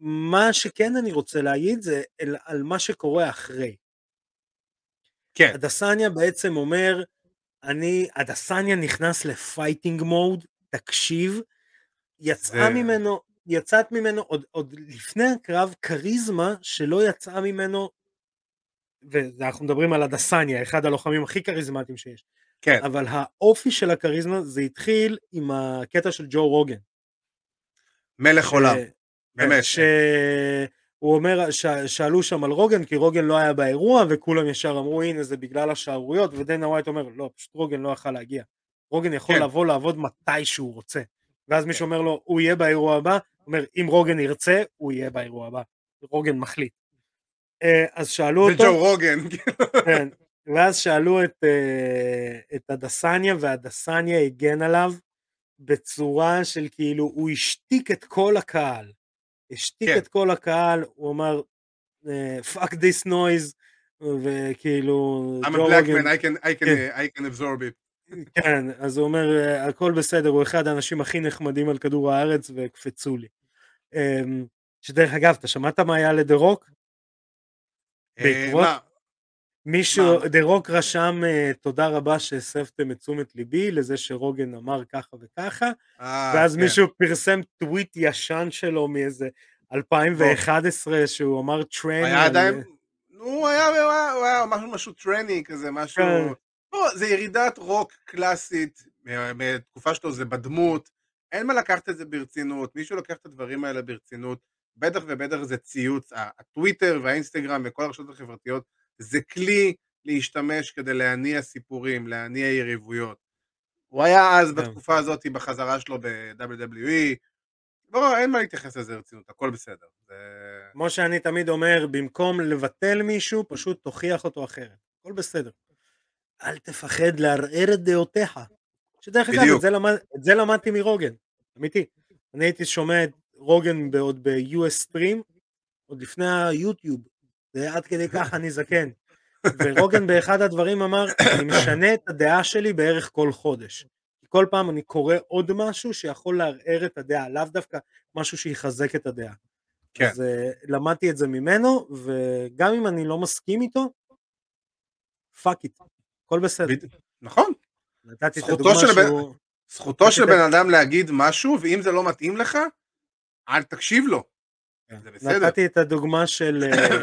A: מה שכן אני רוצה להגיד זה על מה שקורה אחרי.
B: כן.
A: אדסניה בעצם אומר, אני, אדסניה נכנס ל fighting mode, תקשיב, יצאה זה... ממנו יצאת ממנו עוד, עוד לפני הקרב כריזמה שלא יצאה ממנו, ואנחנו מדברים על אדסניה, אחד הלוחמים הכי כריזמטיים שיש.
B: כן.
A: אבל האופי של הכריזמה זה התחיל עם הקטע של ג'ו רוגן.
B: מלך עולם, באמת.
A: שהוא אומר, ש... שאלו שם על רוגן, כי רוגן לא היה באירוע, וכולם ישר אמרו, הנה זה בגלל השערוריות, ודנה ווייט אומר, לא, פשוט רוגן לא יכל להגיע. רוגן יכול כן. לבוא לעבוד מתי שהוא רוצה. ואז מישהו כן. אומר לו, הוא יהיה באירוע הבא, אומר, אם רוגן ירצה, הוא יהיה באירוע הבא. רוגן מחליט. אה, אז שאלו אותו...
B: וג'ו רוגן.
A: כן, ואז שאלו את, אה, את הדסניה, והדסניה הגן עליו בצורה של כאילו, הוא השתיק את כל הקהל. השתיק כן. את כל הקהל, הוא אמר, אה, fuck this noise, וכאילו...
B: I'm a black man, I can, I can, כן. I can absorb it.
A: כן, אז הוא אומר, הכל בסדר, הוא אחד האנשים הכי נחמדים על כדור הארץ, וקפצו לי. אמ, שדרך אגב, אתה שמעת מה היה לדה רוק?
B: אה, בעקבות?
A: מישהו, דה רוק רשם אה, תודה רבה שהסבתם את תשומת ליבי לזה שרוגן אמר ככה וככה, אה, ואז כן. מישהו פרסם טוויט ישן שלו מאיזה 2011 שהוא אמר טרני.
B: היה עדיין, הוא היה אמר משהו טרני כזה, משהו... לא, זה ירידת רוק קלאסית, בתקופה שלו זה בדמות, אין מה לקחת את זה ברצינות, מישהו לוקח את הדברים האלה ברצינות, בטח ובטח זה ציוץ, הטוויטר והאינסטגרם וכל הרשתות החברתיות זה כלי להשתמש כדי להניע סיפורים, להניע יריבויות. הוא היה אז כן. בתקופה הזאת בחזרה שלו ב-WWE, לא, אין מה להתייחס לזה רצינות, הכל בסדר. זה...
A: כמו שאני תמיד אומר, במקום לבטל מישהו, פשוט תוכיח אותו אחרת. הכל בסדר. אל תפחד לערער את דעותיך. שדרך אגב, את, את זה למדתי מרוגן, אמיתי. אני הייתי שומע את רוגן עוד ב-US Stream, עוד לפני היוטיוב, זה עד כדי ככה אני זקן. ורוגן באחד הדברים אמר, אני משנה את הדעה שלי בערך כל חודש. כל פעם אני קורא עוד משהו שיכול לערער את הדעה, לאו דווקא משהו שיחזק את הדעה. כן. אז uh, למדתי את זה ממנו, וגם אם אני לא מסכים איתו, fuck it, הכל בסדר.
B: נכון. נתתי את הדוגמה שהוא... זכותו של בן אדם להגיד משהו, ואם זה לא מתאים לך, אל תקשיב לו.
A: כן. זה בסדר. נתתי את הדוגמה של אה,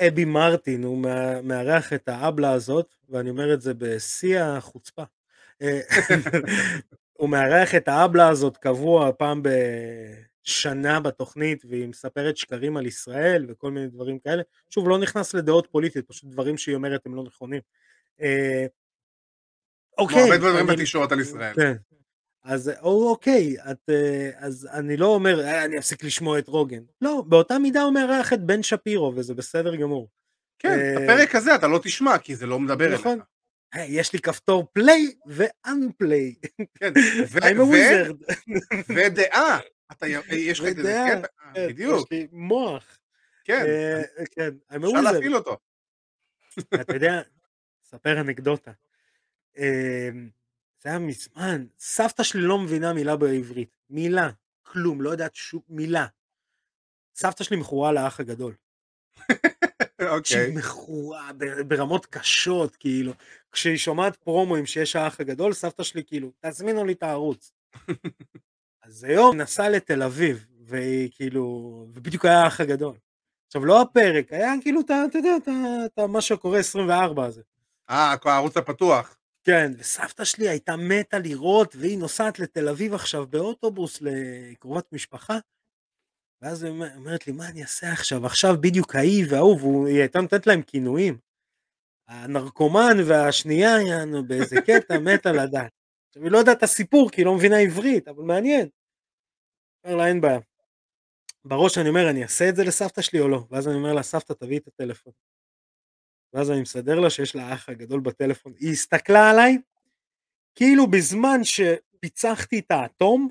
A: אבי מרטין, הוא מארח את האבלה הזאת, ואני אומר את זה בשיא החוצפה. אה, הוא מארח את האבלה הזאת קבוע פעם בשנה בתוכנית, והיא מספרת שקרים על ישראל וכל מיני דברים כאלה. שוב, לא נכנס לדעות פוליטיות, פשוט דברים שהיא אומרת הם לא נכונים. אה,
B: אוקיי. הרבה דברים בתקשורת על ישראל.
A: כן. אז אוקיי, את, אה, אז אני לא אומר, אה, אני אפסיק לשמוע את רוגן. לא, באותה מידה הוא מארח את בן שפירו, וזה בסדר גמור.
B: כן, את הפרק הזה אתה לא תשמע, כי זה לא מדבר נכון. אליך.
A: יש לי כפתור פליי ואנפליי. כן,
B: ודעה. יש לך את זה, כן, בדיוק.
A: יש לי מוח.
B: כן,
A: כן,
B: אפשר להפעיל אותו.
A: אתה יודע, ספר אנקדוטה. אמ, זה היה מזמן, סבתא שלי לא מבינה מילה בעברית, מילה, כלום, לא יודעת שום מילה. סבתא שלי מכורה לאח הגדול. אוקיי. שהיא מכורה ברמות קשות, כאילו. כשהיא שומעת פרומואים שיש האח הגדול, סבתא שלי כאילו, תזמינו לי את הערוץ. אז היום נסע לתל אביב, והיא כאילו, ובדיוק היה האח הגדול. עכשיו לא הפרק, היה כאילו, אתה, יודע, מה שקורה 24 הזה.
B: אה, הערוץ הפתוח.
A: כן, וסבתא שלי הייתה מתה לראות, והיא נוסעת לתל אביב עכשיו באוטובוס לקרובת משפחה, ואז היא אומרת לי, מה אני אעשה עכשיו? עכשיו בדיוק ההיא וההוא, והיא הייתה נותנת להם כינויים. הנרקומן והשנייה, יענו, באיזה קטע, מתה לדעת. עכשיו, היא לא יודעת את הסיפור, כי היא לא מבינה עברית, אבל מעניין. אומר לה, אין בעיה. בראש אני אומר, אני אעשה את זה לסבתא שלי או לא? ואז אני אומר לה, סבתא, תביאי את הטלפון. ואז אני מסדר לה שיש לה אח הגדול בטלפון. היא הסתכלה עליי, כאילו בזמן שפיצחתי את האטום,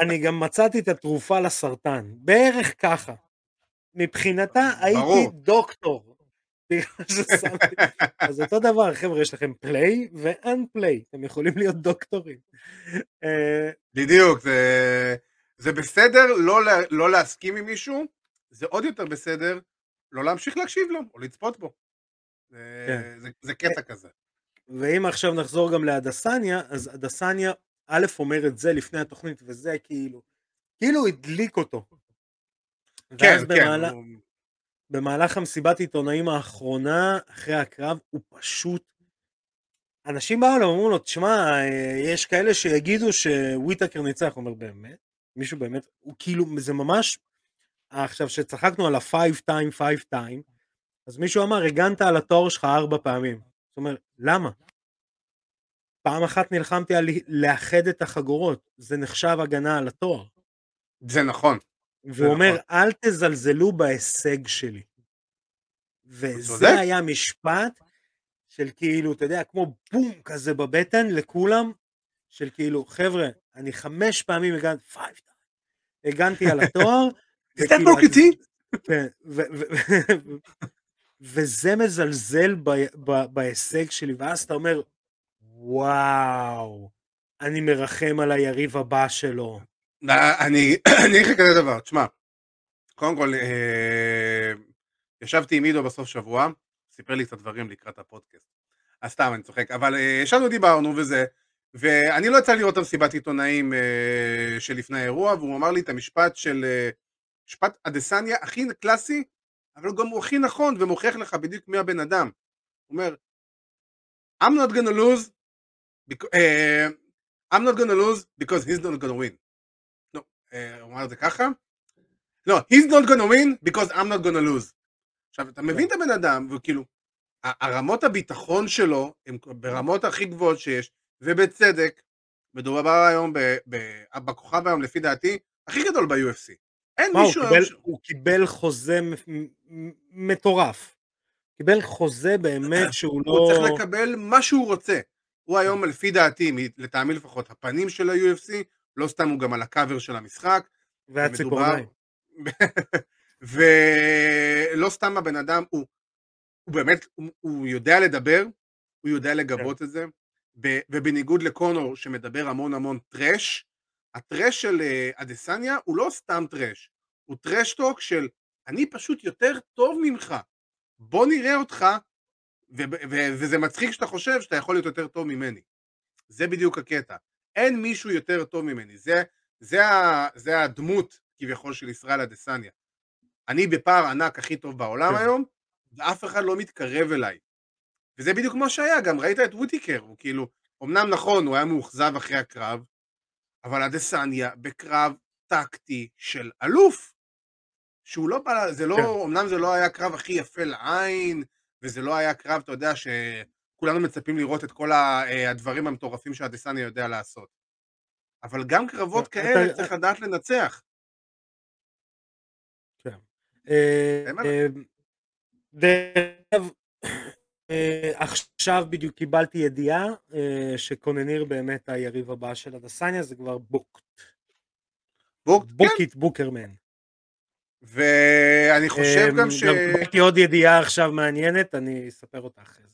A: אני גם מצאתי את התרופה לסרטן. בערך ככה. מבחינתה הייתי דוקטור. אז אותו דבר, חבר'ה, יש לכם פליי ואנפליי, אתם יכולים להיות דוקטורים.
B: אה, בדיוק, זה, זה בסדר לא, לא להסכים עם מישהו, זה עוד יותר בסדר לא להמשיך להקשיב לו, או לצפות בו. זה, כן. זה, זה קטע כזה.
A: ואם עכשיו נחזור גם להדסניה, אז הדסניה, א' אומר את זה לפני התוכנית, וזה כאילו, כאילו הדליק אותו. כן, כן. במהלך, הוא... במהלך המסיבת עיתונאים האחרונה, אחרי הקרב, הוא פשוט... אנשים באו לו, אמרו לו, תשמע, יש כאלה שיגידו שוויטקר ניצח, הוא אומר, באמת? מישהו באמת, הוא כאילו, זה ממש עכשיו, שצחקנו על ה-5 time 5 time, אז מישהו אמר, הגנת על התואר שלך ארבע פעמים. זאת אומרת, למה? פעם אחת נלחמתי על לאחד את החגורות, זה נחשב הגנה על התואר.
B: זה נכון.
A: והוא אומר, נכון. אל תזלזלו בהישג שלי. וזה היה משפט של כאילו, אתה יודע, כמו בום כזה בבטן לכולם, של כאילו, חבר'ה, אני חמש פעמים הגנתי, הגנתי על התואר,
B: כן,
A: וזה מזלזל בהישג שלי, ואז אתה אומר, וואו, אני מרחם על היריב הבא שלו.
B: אני אגיד לך כזה דבר, תשמע, קודם כל, אה, ישבתי עם עידו בסוף שבוע, סיפר לי את הדברים לקראת הפודקאסט. אז סתם, אני צוחק, אבל אה, ישבנו, דיברנו וזה, ואני לא יצא לראות את המסיבת עיתונאים אה, שלפני האירוע, והוא אמר לי את המשפט של משפט אדסניה הכי קלאסי, אבל גם הוא הכי נכון ומוכיח לך בדיוק מי הבן אדם. הוא אומר, I'm not gonna lose, because, uh, I'm not gonna lose because he's not gonna win. לא, uh, הוא אמר את זה ככה? לא, he's not gonna win because I'm not gonna lose. עכשיו, אתה מבין את הבן אדם, וכאילו, הרמות הביטחון שלו הן ברמות הכי גבוהות שיש, ובצדק, מדובר היום בכוכב היום לפי דעתי הכי גדול ב-UFC.
A: אין מה, מישהו... הוא קיבל, ש... הוא קיבל חוזה מטורף. קיבל חוזה באמת שהוא לא...
B: הוא צריך לקבל מה שהוא רוצה. הוא היום לפי דעתי, לטעמי לפחות, הפנים של ה-UFC, לא סתם הוא גם על הקאבר של המשחק.
A: והציפורניים.
B: ולא סתם הבן אדם, הוא, הוא באמת, הוא, הוא יודע לדבר, הוא יודע לגבות כן. את זה, ובניגוד לקונור שמדבר המון המון trash, ה trash של אה, אדסניה הוא לא סתם trash, הוא trash talk של אני פשוט יותר טוב ממך, בוא נראה אותך, ו- ו- וזה מצחיק שאתה חושב שאתה יכול להיות יותר טוב ממני. זה בדיוק הקטע. אין מישהו יותר טוב ממני, זה, זה, ה- זה הדמות כביכול של ישראל אדסניה. אני בפער ענק הכי טוב בעולם כן. היום, ואף אחד לא מתקרב אליי. וזה בדיוק כמו שהיה, גם ראית את ווטיקר, הוא כאילו, אמנם נכון, הוא היה מאוכזב אחרי הקרב, אבל אדסניה בקרב טקטי של אלוף, שהוא לא בא, זה לא, כן. אמנם זה לא היה הקרב הכי יפה לעין, וזה לא היה קרב, אתה יודע, שכולנו מצפים לראות את כל אה, הדברים המטורפים שאדסניה יודע לעשות. אבל גם קרבות כאלה אתה... צריך לדעת לנצח.
A: כן. אה, אה, דרך עכשיו בדיוק קיבלתי ידיעה שקנוניר באמת היריב הבא של אדסניה, זה כבר booked.
B: Booked?
A: Book it, Bookerman.
B: ואני חושב גם ש... גם
A: קיבלתי עוד ידיעה עכשיו מעניינת, אני אספר אותה אחרי זה.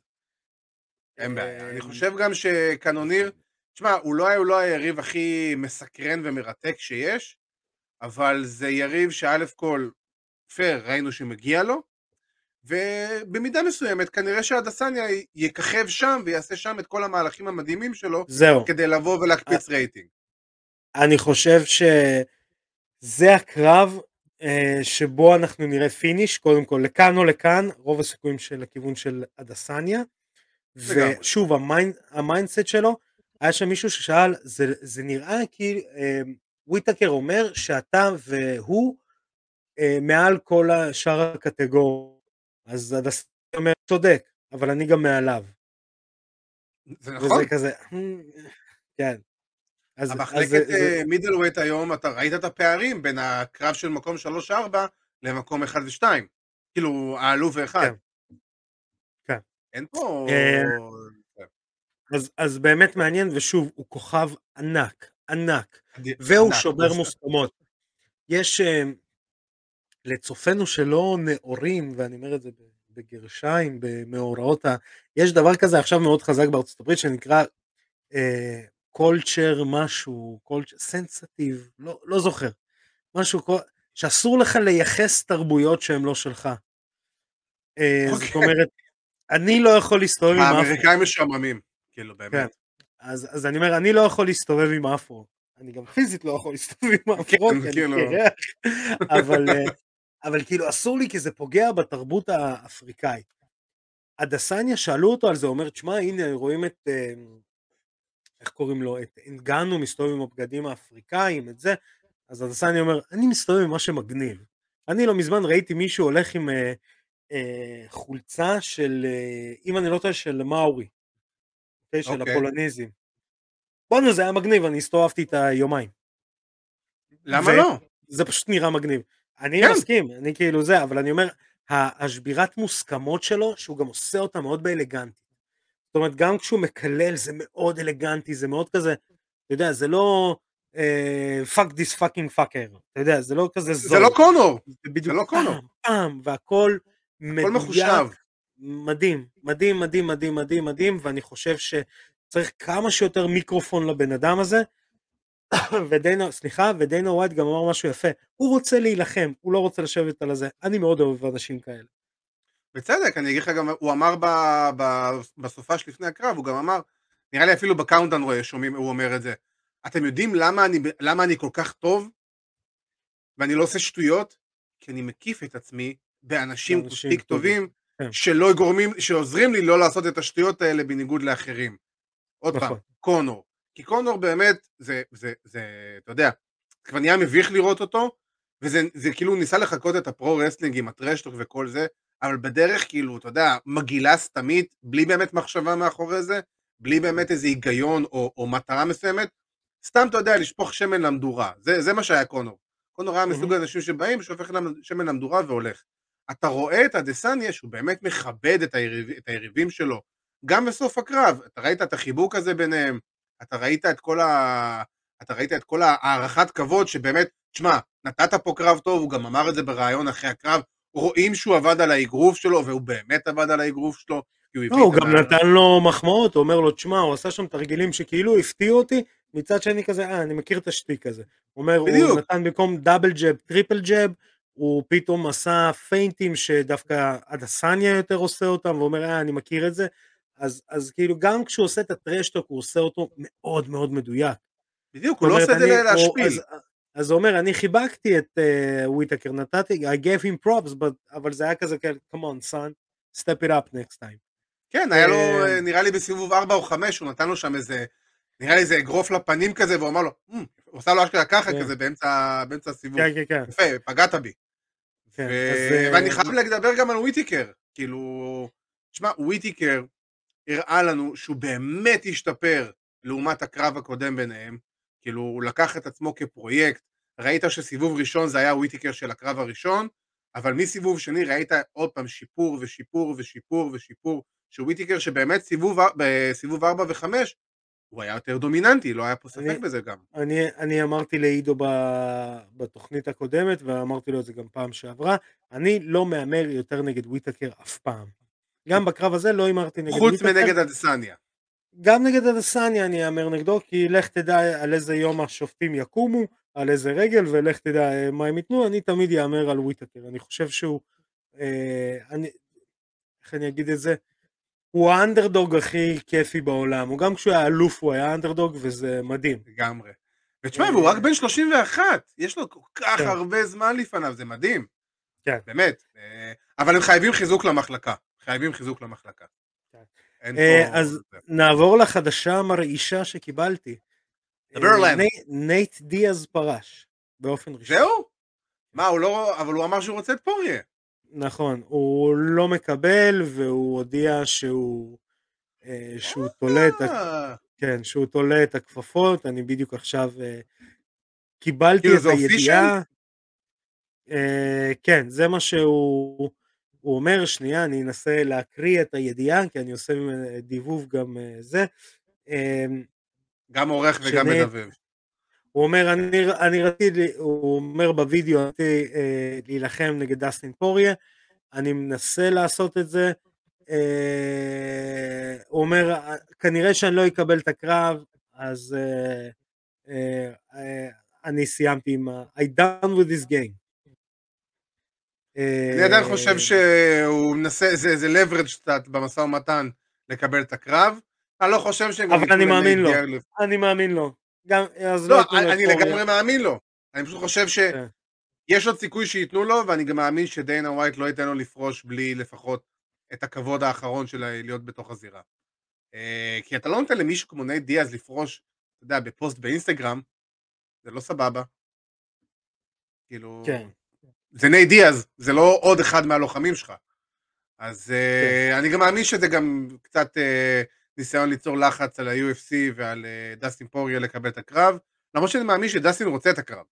B: אין בעיה. אני חושב גם שקנוניר, תשמע, הוא לא, הוא לא היריב הכי מסקרן ומרתק שיש, אבל זה יריב שא' כל, פייר, ראינו שמגיע לו, ובמידה מסוימת כנראה שאדסניה יככב שם ויעשה שם את כל המהלכים המדהימים שלו,
A: זהו.
B: כדי לבוא ולהקפיץ רייטינג.
A: אני חושב שזה הקרב אה, שבו אנחנו נראה finish, קודם כל לכאן או לכאן, רוב הסיכויים של הכיוון של אדסניה, ושוב ה mind, ה mindset שלו, היה שם מישהו ששאל, זה, זה נראה כי אה, וויטקר אומר שאתה והוא אה, מעל כל שאר הקטגוריה, אז אדסניה אומר, צודק, אבל אני גם מעליו.
B: זה נכון. וזה
A: כזה, כן.
B: אז, המחלקת מידלווייט היום, אתה ראית את הפערים בין הקרב של מקום 3-4 למקום 1 ו-2. כאילו, העלוב ואחד. כן.
A: כן.
B: אין פה...
A: אה, אז, אז באמת מעניין, ושוב, הוא כוכב ענק, ענק, והוא ענק, שובר מוסכמות. יש לצופינו שלא נאורים, ואני אומר את זה בגרשיים, במאורעות ה... יש דבר כזה עכשיו מאוד חזק בארצות הברית שנקרא uh, culture משהו, culture, sensitive, לא, לא זוכר, משהו שאסור לך לייחס תרבויות שהן לא שלך. Okay. אה, זאת אוקיי. אומרת, אני לא יכול להסתובב עם אפרו.
B: האמריקאים משעממים, כאילו באמת. כן.
A: אז, אז אני אומר, אני לא יכול להסתובב עם אפרו. אני גם פיזית לא יכול להסתובב עם אפרו, כן, כי אני כאילו. קרח, אבל, אה, אבל כאילו אסור לי כי זה פוגע בתרבות האפריקאית. הדסניה שאלו אותו על זה, אומר, תשמע, הנה רואים את... אה, איך קוראים לו, את אינגנו מסתובב עם הבגדים האפריקאים, את זה, אז הדסני אומר, אני מסתובב עם מה שמגניב. אני לא מזמן ראיתי מישהו הולך עם אה, אה, חולצה של, אה, אם אני לא טועה, של מאורי, okay, אוקיי, של okay. הפולניזם. בואנה זה היה מגניב, אני הסתובבתי את היומיים.
B: למה לא?
A: זה פשוט נראה מגניב. אני כן. מסכים, אני כאילו זה, אבל אני אומר, השבירת מוסכמות שלו, שהוא גם עושה אותה מאוד באלגנטי. זאת אומרת, גם כשהוא מקלל זה מאוד אלגנטי, זה מאוד כזה, אתה יודע, זה לא fuck this fucking fucker, אתה יודע, זה לא כזה
B: זול. זה לא קונור, זה בדיוק לא קונור.
A: פעם, והכל
B: מדויק.
A: מדהים, מדהים, מדהים, מדהים, מדהים, מדהים, ואני חושב שצריך כמה שיותר מיקרופון לבן אדם הזה, ודיינו, סליחה, ודיינה ווייט גם אמר משהו יפה, הוא רוצה להילחם, הוא לא רוצה לשבת על הזה, אני מאוד אוהב אנשים כאלה.
B: בצדק, אני אגיד לך גם, הוא אמר ב, ב, בסופה שלפני הקרב, הוא גם אמר, נראה לי אפילו ב countdown רואה, שומעים, הוא אומר את זה. אתם יודעים למה אני, למה אני כל כך טוב? ואני לא עושה שטויות? כי אני מקיף את עצמי באנשים מספיק טובים, כן. שלא גורמים, שעוזרים לי לא לעשות את השטויות האלה בניגוד לאחרים. עוד פעם, נכון. קונור. כי קונור באמת, זה, זה, זה, אתה יודע, כבר נהיה מביך לראות אותו, וזה זה כאילו ניסה לחקות את ה pro wrestling עם ה trash talk וכל זה, אבל בדרך כאילו, אתה יודע, מגעילה סתמית, בלי באמת מחשבה מאחורי זה, בלי באמת איזה היגיון או, או מטרה מסוימת, סתם אתה יודע לשפוך שמן למדורה, זה, זה מה שהיה קונור. קונור היה מסוג האנשים שבאים, שופך שמן למדורה והולך. אתה רואה את הדסניה שהוא באמת מכבד את, היריב, את היריבים שלו, גם בסוף הקרב, אתה ראית את החיבוק הזה ביניהם, אתה ראית את כל ה... אתה ראית את כל הערכת כבוד שבאמת, תשמע, נתת פה קרב טוב, הוא גם אמר את זה בריאיון אחרי הקרב, רואים שהוא עבד על האגרוף שלו, והוא באמת עבד על האגרוף שלו.
A: הוא, לא, הוא גם נתן לו מחמאות, הוא אומר לו, תשמע, הוא עשה שם תרגילים שכאילו הפתיעו אותי, מצד שני כזה, אה, אני מכיר את השטיק הזה. הוא אומר, בדיוק. הוא נתן במקום double jab, triple jab, הוא פתאום עשה פיינטים שדווקא אדסניה יותר עושה אותם, ואומר, אה, אני מכיר את זה. אז, אז כאילו, גם כשהוא עושה את ה trash talk, הוא עושה אותו מאוד מאוד מדויק.
B: בדיוק, הוא לא עושה את זה להשפיל. אז,
A: אז הוא אומר, אני חיבקתי את אה, וויטקר, נתתי, I gave him props, but, אבל זה היה כזה, come on son, step it up next time.
B: כן, היה לו, אה, נראה לי בסיבוב 4 או 5, הוא נתן לו שם איזה, נראה לי איזה אגרוף לפנים כזה, והוא אמר לו, mm, הוא עשה לו אשכרה ככה כן. כזה באמצע, באמצע הסיבוב.
A: כן, כן, כן.
B: יפה, פגעת בי. כן, ו... אז, אה, ואני חייב לדבר גם על וויטיקר, כאילו, תשמע, וויטיקר הראה לנו שהוא באמת השתפר לעומת הקרב הקודם ביניהם, כאילו הוא לקח את עצמו כפרויקט, ראית שסיבוב ראשון זה היה וויטיקר של הקרב הראשון, אבל מסיבוב שני ראית עוד פעם שיפור ושיפור ושיפור ושיפור, שוויטיקר שבאמת סיבוב, בסיבוב 4 ו-5 הוא היה יותר דומיננטי, לא היה פה ספק אני, בזה גם.
A: אני, אני אמרתי לעידו ב, בתוכנית הקודמת, ואמרתי לו את זה גם פעם שעברה, אני לא מהמר יותר נגד וויטקר אף פעם. גם בקרב הזה לא הימרתי נגד.
B: חוץ מנגד הדסניה.
A: גם נגד הדסניה אני אאמר נגדו, כי לך תדע על איזה יום השופטים יקומו, על איזה רגל, ולך תדע אה, מה הם ייתנו, אני תמיד אאמר על וויטקר. אני חושב שהוא, אה, אני, איך אני אגיד את זה? הוא האנדרדוג הכי כיפי בעולם, הוא גם כשהוא היה אלוף הוא היה אנדרדוג וזה מדהים.
B: לגמרי. ותשמע, הוא רק בן 31, יש לו כל כך כן. הרבה זמן לפניו, זה מדהים.
A: כן.
B: באמת. אה, אבל הם חייבים חיזוק למחלקה. חייבים חיזוק למחלקה.
A: כן. אה, אז נעבור לחדשה המרעישה שקיבלתי.
B: דבר אלינו.
A: נייט דיאז פרש, באופן ראשון.
B: זהו? מה, הוא לא, אבל הוא אמר שהוא רוצה את פוריה.
A: נכון, הוא לא מקבל והוא הודיע שהוא אה, שהוא תולה את אה. כן, שהוא תולה את הכפפות, אני בדיוק עכשיו אה, קיבלתי כאילו, את הידיעה. כן, זה מה שהוא הוא אומר, שנייה, אני אנסה להקריא את הידיעה, כי אני עושה דיבוב גם זה.
B: גם עורך וגם מדבב.
A: הוא אומר, אני, אני רציתי, הוא אומר בווידאו, רציתי אה, להילחם נגד דסטין פוריה, אני מנסה לעשות את זה, אה, הוא אומר, כנראה שאני לא אקבל את הקרב, אז אה, אה, אה, אני סיימתי עם ה... I done with this game.
B: אני עדיין חושב שהוא מנסה, זה, זה leverage קצת במשא ומתן לקבל את הקרב, אני לא חושב שהם...
A: אבל אני מאמין לו, אני מאמין לו. גם,
B: אז לא, לא אני לגמרי מאמין לו. אני פשוט חושב שיש כן. עוד סיכוי שייתנו לו, ואני גם מאמין שדיינה ווייט לא ייתן לו לפרוש בלי לפחות את הכבוד האחרון של להיות בתוך הזירה. אה, כי אתה לא נותן למישהו כמו נייט דיאז לפרוש, אתה יודע, בפוסט באינסטגרם, זה לא סבבה. כאילו...
A: כן.
B: זה נייט דיאז, זה לא עוד אחד מהלוחמים שלך. אז אה, כן. אני גם מאמין שזה גם קצת... אה, ניסיון ליצור לחץ על ה-UFC ועל אה, דסטין פוריה לקבל את הקרב, למרות שאני מאמין שדסטין רוצה את הקרב.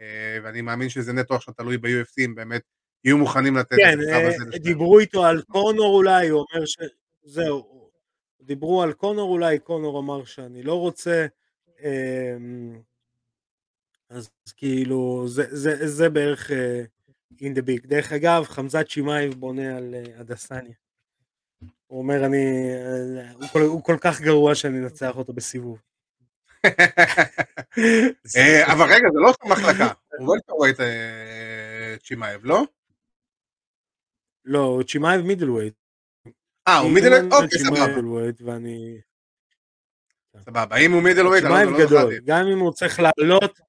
B: אה, ואני מאמין שזה נטו עכשיו תלוי ב-UFC, אם באמת יהיו מוכנים לתת
A: כן, את הקרב הזה. כן, דיברו איתו על קונור אולי, הוא אומר ש... זהו, דיברו על קונור אולי, קונור אמר שאני לא רוצה. אז כאילו, זה, זה, זה בערך in the big. דרך אגב, חמזת שמאייב בונה על אדסניה. הוא אומר, אני... הוא כל, הוא כל כך גרוע שאני אנצח אותו בסיבוב.
B: אה, אבל רגע, זה לא אותה מחלקה. הוא לא רואה את אה, צ'ימאייב, לא?
A: לא, צ'ימאייב middleweight.
B: אה, הוא middleweight? אוקיי, סבבה.
A: ואני...
B: סבבה, אם הוא מידלווייט,
A: צ'ימאייב לא גדול. גם אם הוא צריך לעלות,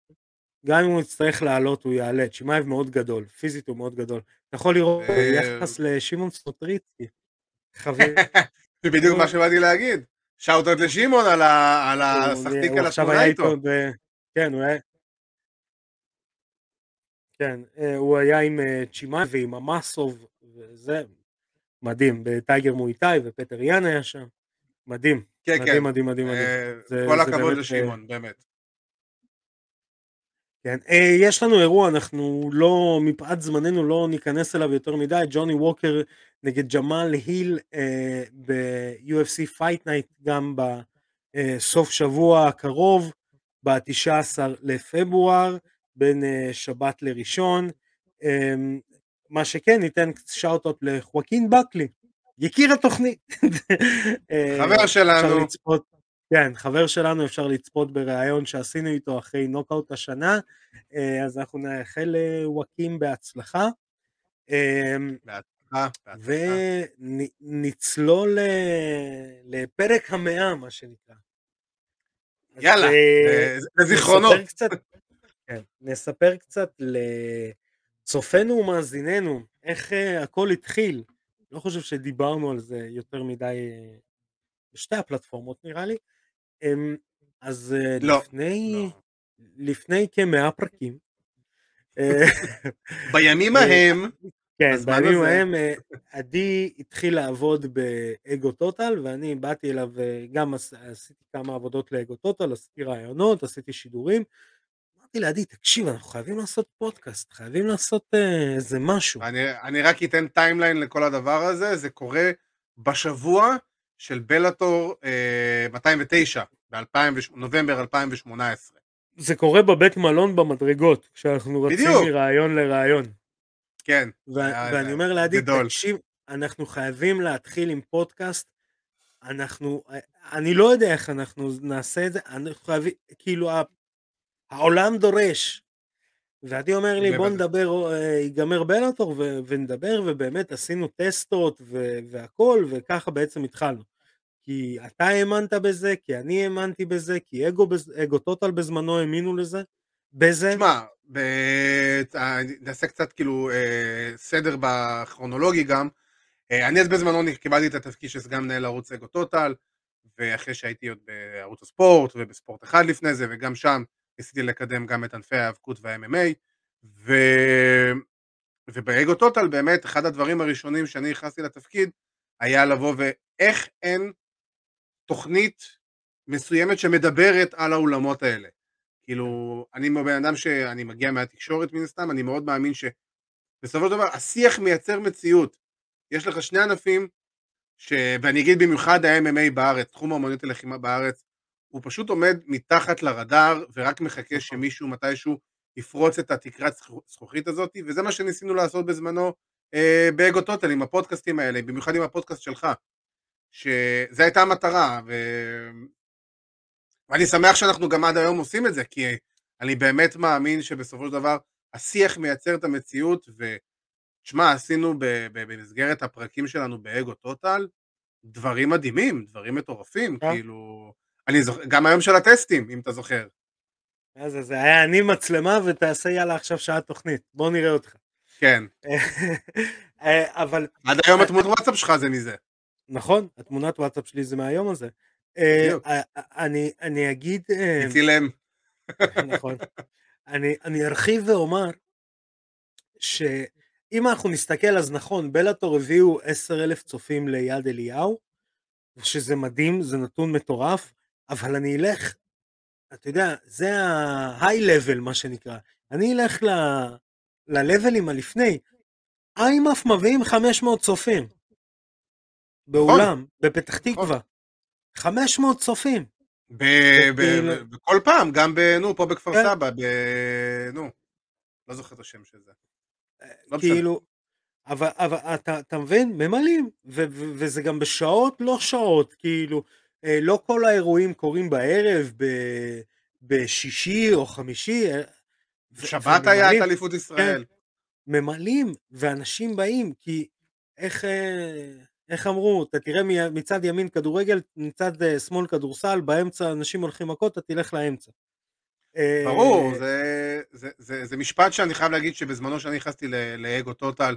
A: גם אם הוא יצטרך לעלות, הוא יעלה. צ'ימאייב מאוד גדול, פיזית הוא מאוד גדול. אתה יכול לראות אה, יחס לשמעון סוטריצקי.
B: חבר. זה בדיוק מה שבאתי להגיד. שאוטות לשמעון על השחקניק על התמונה איתו.
A: כן, הוא היה... כן, אה, הוא היה עם אה, צ'ימאי ועם המאסוב, וזה מדהים, בטייגר מויטאי ופטר יאן היה שם, מדהים.
B: כן,
A: מדהים, כן. מדהים, מדהים, מדהים.
B: אה, כל הכבוד לשמעון, באמת.
A: כן, אה, יש לנו אירוע, אנחנו לא, מפאת זמננו לא ניכנס אליו יותר מדי, ג'וני ווקר נגד ג'מאל היל אה, ב-UFC Fight Night גם בסוף שבוע הקרוב, ב-19 לפברואר, בין אה, שבת לראשון. אה, מה שכן, ניתן shout-out לחואקין בקלי, יקיר התוכנית.
B: אה, חבר שלנו.
A: לצפות, כן, חבר שלנו, אפשר לצפות בריאיון שעשינו איתו אחרי נוקאוט השנה, אה, אז אנחנו נאחל לחואקין בהצלחה.
B: בהצלחה,
A: ונצלול לפרק המאה, מה שנקרא.
B: יאללה, לזיכרונות.
A: כן, נספר קצת לצופינו ומאזיננו איך הכל התחיל. לא חושב שדיברנו על זה יותר מדי בשתי הפלטפורמות נראה לי. אז לא, לפני, לא. לפני כמאה פרקים.
B: בימים ההם.
A: כן, בימים ההם עדי התחיל לעבוד באגו טוטל ואני באתי אליו גם עשיתי כמה עבודות לאגו טוטאל, עשיתי ראיונות, עשיתי שידורים. אמרתי לעדי, תקשיב, אנחנו חייבים לעשות פודקאסט, חייבים לעשות אה, איזה משהו.
B: אני, אני רק אתן timeline לכל הדבר הזה, זה קורה בשבוע של בלאטור אה, 209, בנובמבר 2018.
A: זה קורה בבית מלון במדרגות, כשאנחנו רצים מריאיון לריאיון.
B: כן.
A: ו- ואני אומר לעדי, תקשיב, אנחנו חייבים להתחיל עם פודקאסט, אנחנו, אה, אני לא יודע איך אנחנו נעשה את זה, אנחנו חייבים, כאילו העולם דורש. ועדי אומר לי בוא נדבר, אה, ייגמר בלאטור ונדבר ובאמת עשינו טסטות והכל וככה בעצם התחלנו. כי אתה האמנת בזה, כי אני האמנתי בזה, כי אגו, אגו טוטל בזמנו האמינו לזה, בזה.
B: תשמע, ב... אה, נעשה קצת כאילו אה, סדר בכרונולוגי גם. אני אז בזמנו קיבלתי את התפקיד של סגן מנהל ערוץ אגו טוטל, ואחרי שהייתי עוד בערוץ הספורט ובספורט אחד לפני זה, וגם שם ניסיתי לקדם גם את ענפי ההאבקות וה-MMA, ו... ובאגו טוטל באמת אחד הדברים הראשונים שאני נכנסתי לתפקיד היה לבוא ואיך אין תוכנית מסוימת שמדברת על האולמות האלה. כאילו, אני בן אדם שאני מגיע מהתקשורת מן הסתם, אני מאוד מאמין שבסופו של דבר השיח מייצר מציאות. יש לך שני ענפים, ש... ואני אגיד במיוחד ה-MMA בארץ, תחום האמנויות הלחימה בארץ, הוא פשוט עומד מתחת לרדאר ורק מחכה נכון. שמישהו מתישהו יפרוץ את התקרת זכוכית הזאת, וזה מה שניסינו לעשות בזמנו אה, באגו טוטל עם הפודקאסטים האלה, במיוחד עם הפודקאסט שלך, שזו הייתה המטרה, ו... ואני שמח שאנחנו גם עד היום עושים את זה, כי אני באמת מאמין שבסופו של דבר השיח מייצר את המציאות, ותשמע, עשינו במסגרת הפרקים שלנו באגו טוטל, דברים מדהימים, דברים מטורפים, כן. כאילו... אני זוכר, גם היום של הטסטים, אם אתה זוכר.
A: אז זה היה אני מצלמה ותעשה יאללה עכשיו שעה תוכנית, בוא נראה אותך.
B: כן.
A: אה, אבל...
B: עד היום התמונת וואטסאפ שלך זה מזה.
A: נכון, התמונת וואטסאפ שלי זה מהיום הזה. אה, אה, אני, אני אגיד...
B: צילם.
A: נכון. אני, אני ארחיב ואומר שאם אנחנו נסתכל אז נכון, בלאטור הביאו עשר אלף צופים ליד אליהו, שזה מדהים, זה נתון מטורף, אבל אני אלך, אתה יודע, זה ה-high level מה שנקרא, אני אלך ל-levelים הלפני, איימאף מביאים 500 צופים, באולם, נכון. בפתח נכון. תקווה, 500 צופים.
B: בכל פעם, גם נו, פה בכפר כן. סבא, נו, לא זוכר את השם של זה.
A: אה, לא כאילו, אבל, אבל אתה, אתה מבין? ממלאים, ו, ו, וזה גם בשעות לא שעות, כאילו, לא כל האירועים קורים בערב, ב, בשישי או חמישי. אה,
B: שבת היה את אליפות ישראל. כן,
A: ממלאים, ואנשים באים, כי איך, אה, איך אמרו, אתה תראה מצד ימין כדורגל, מצד שמאל כדורסל, באמצע אנשים הולכים מכות, אתה תלך לאמצע.
B: ברור, זה, זה, זה, זה משפט שאני חייב להגיד שבזמנו שאני נכנסתי לאגו טוטל,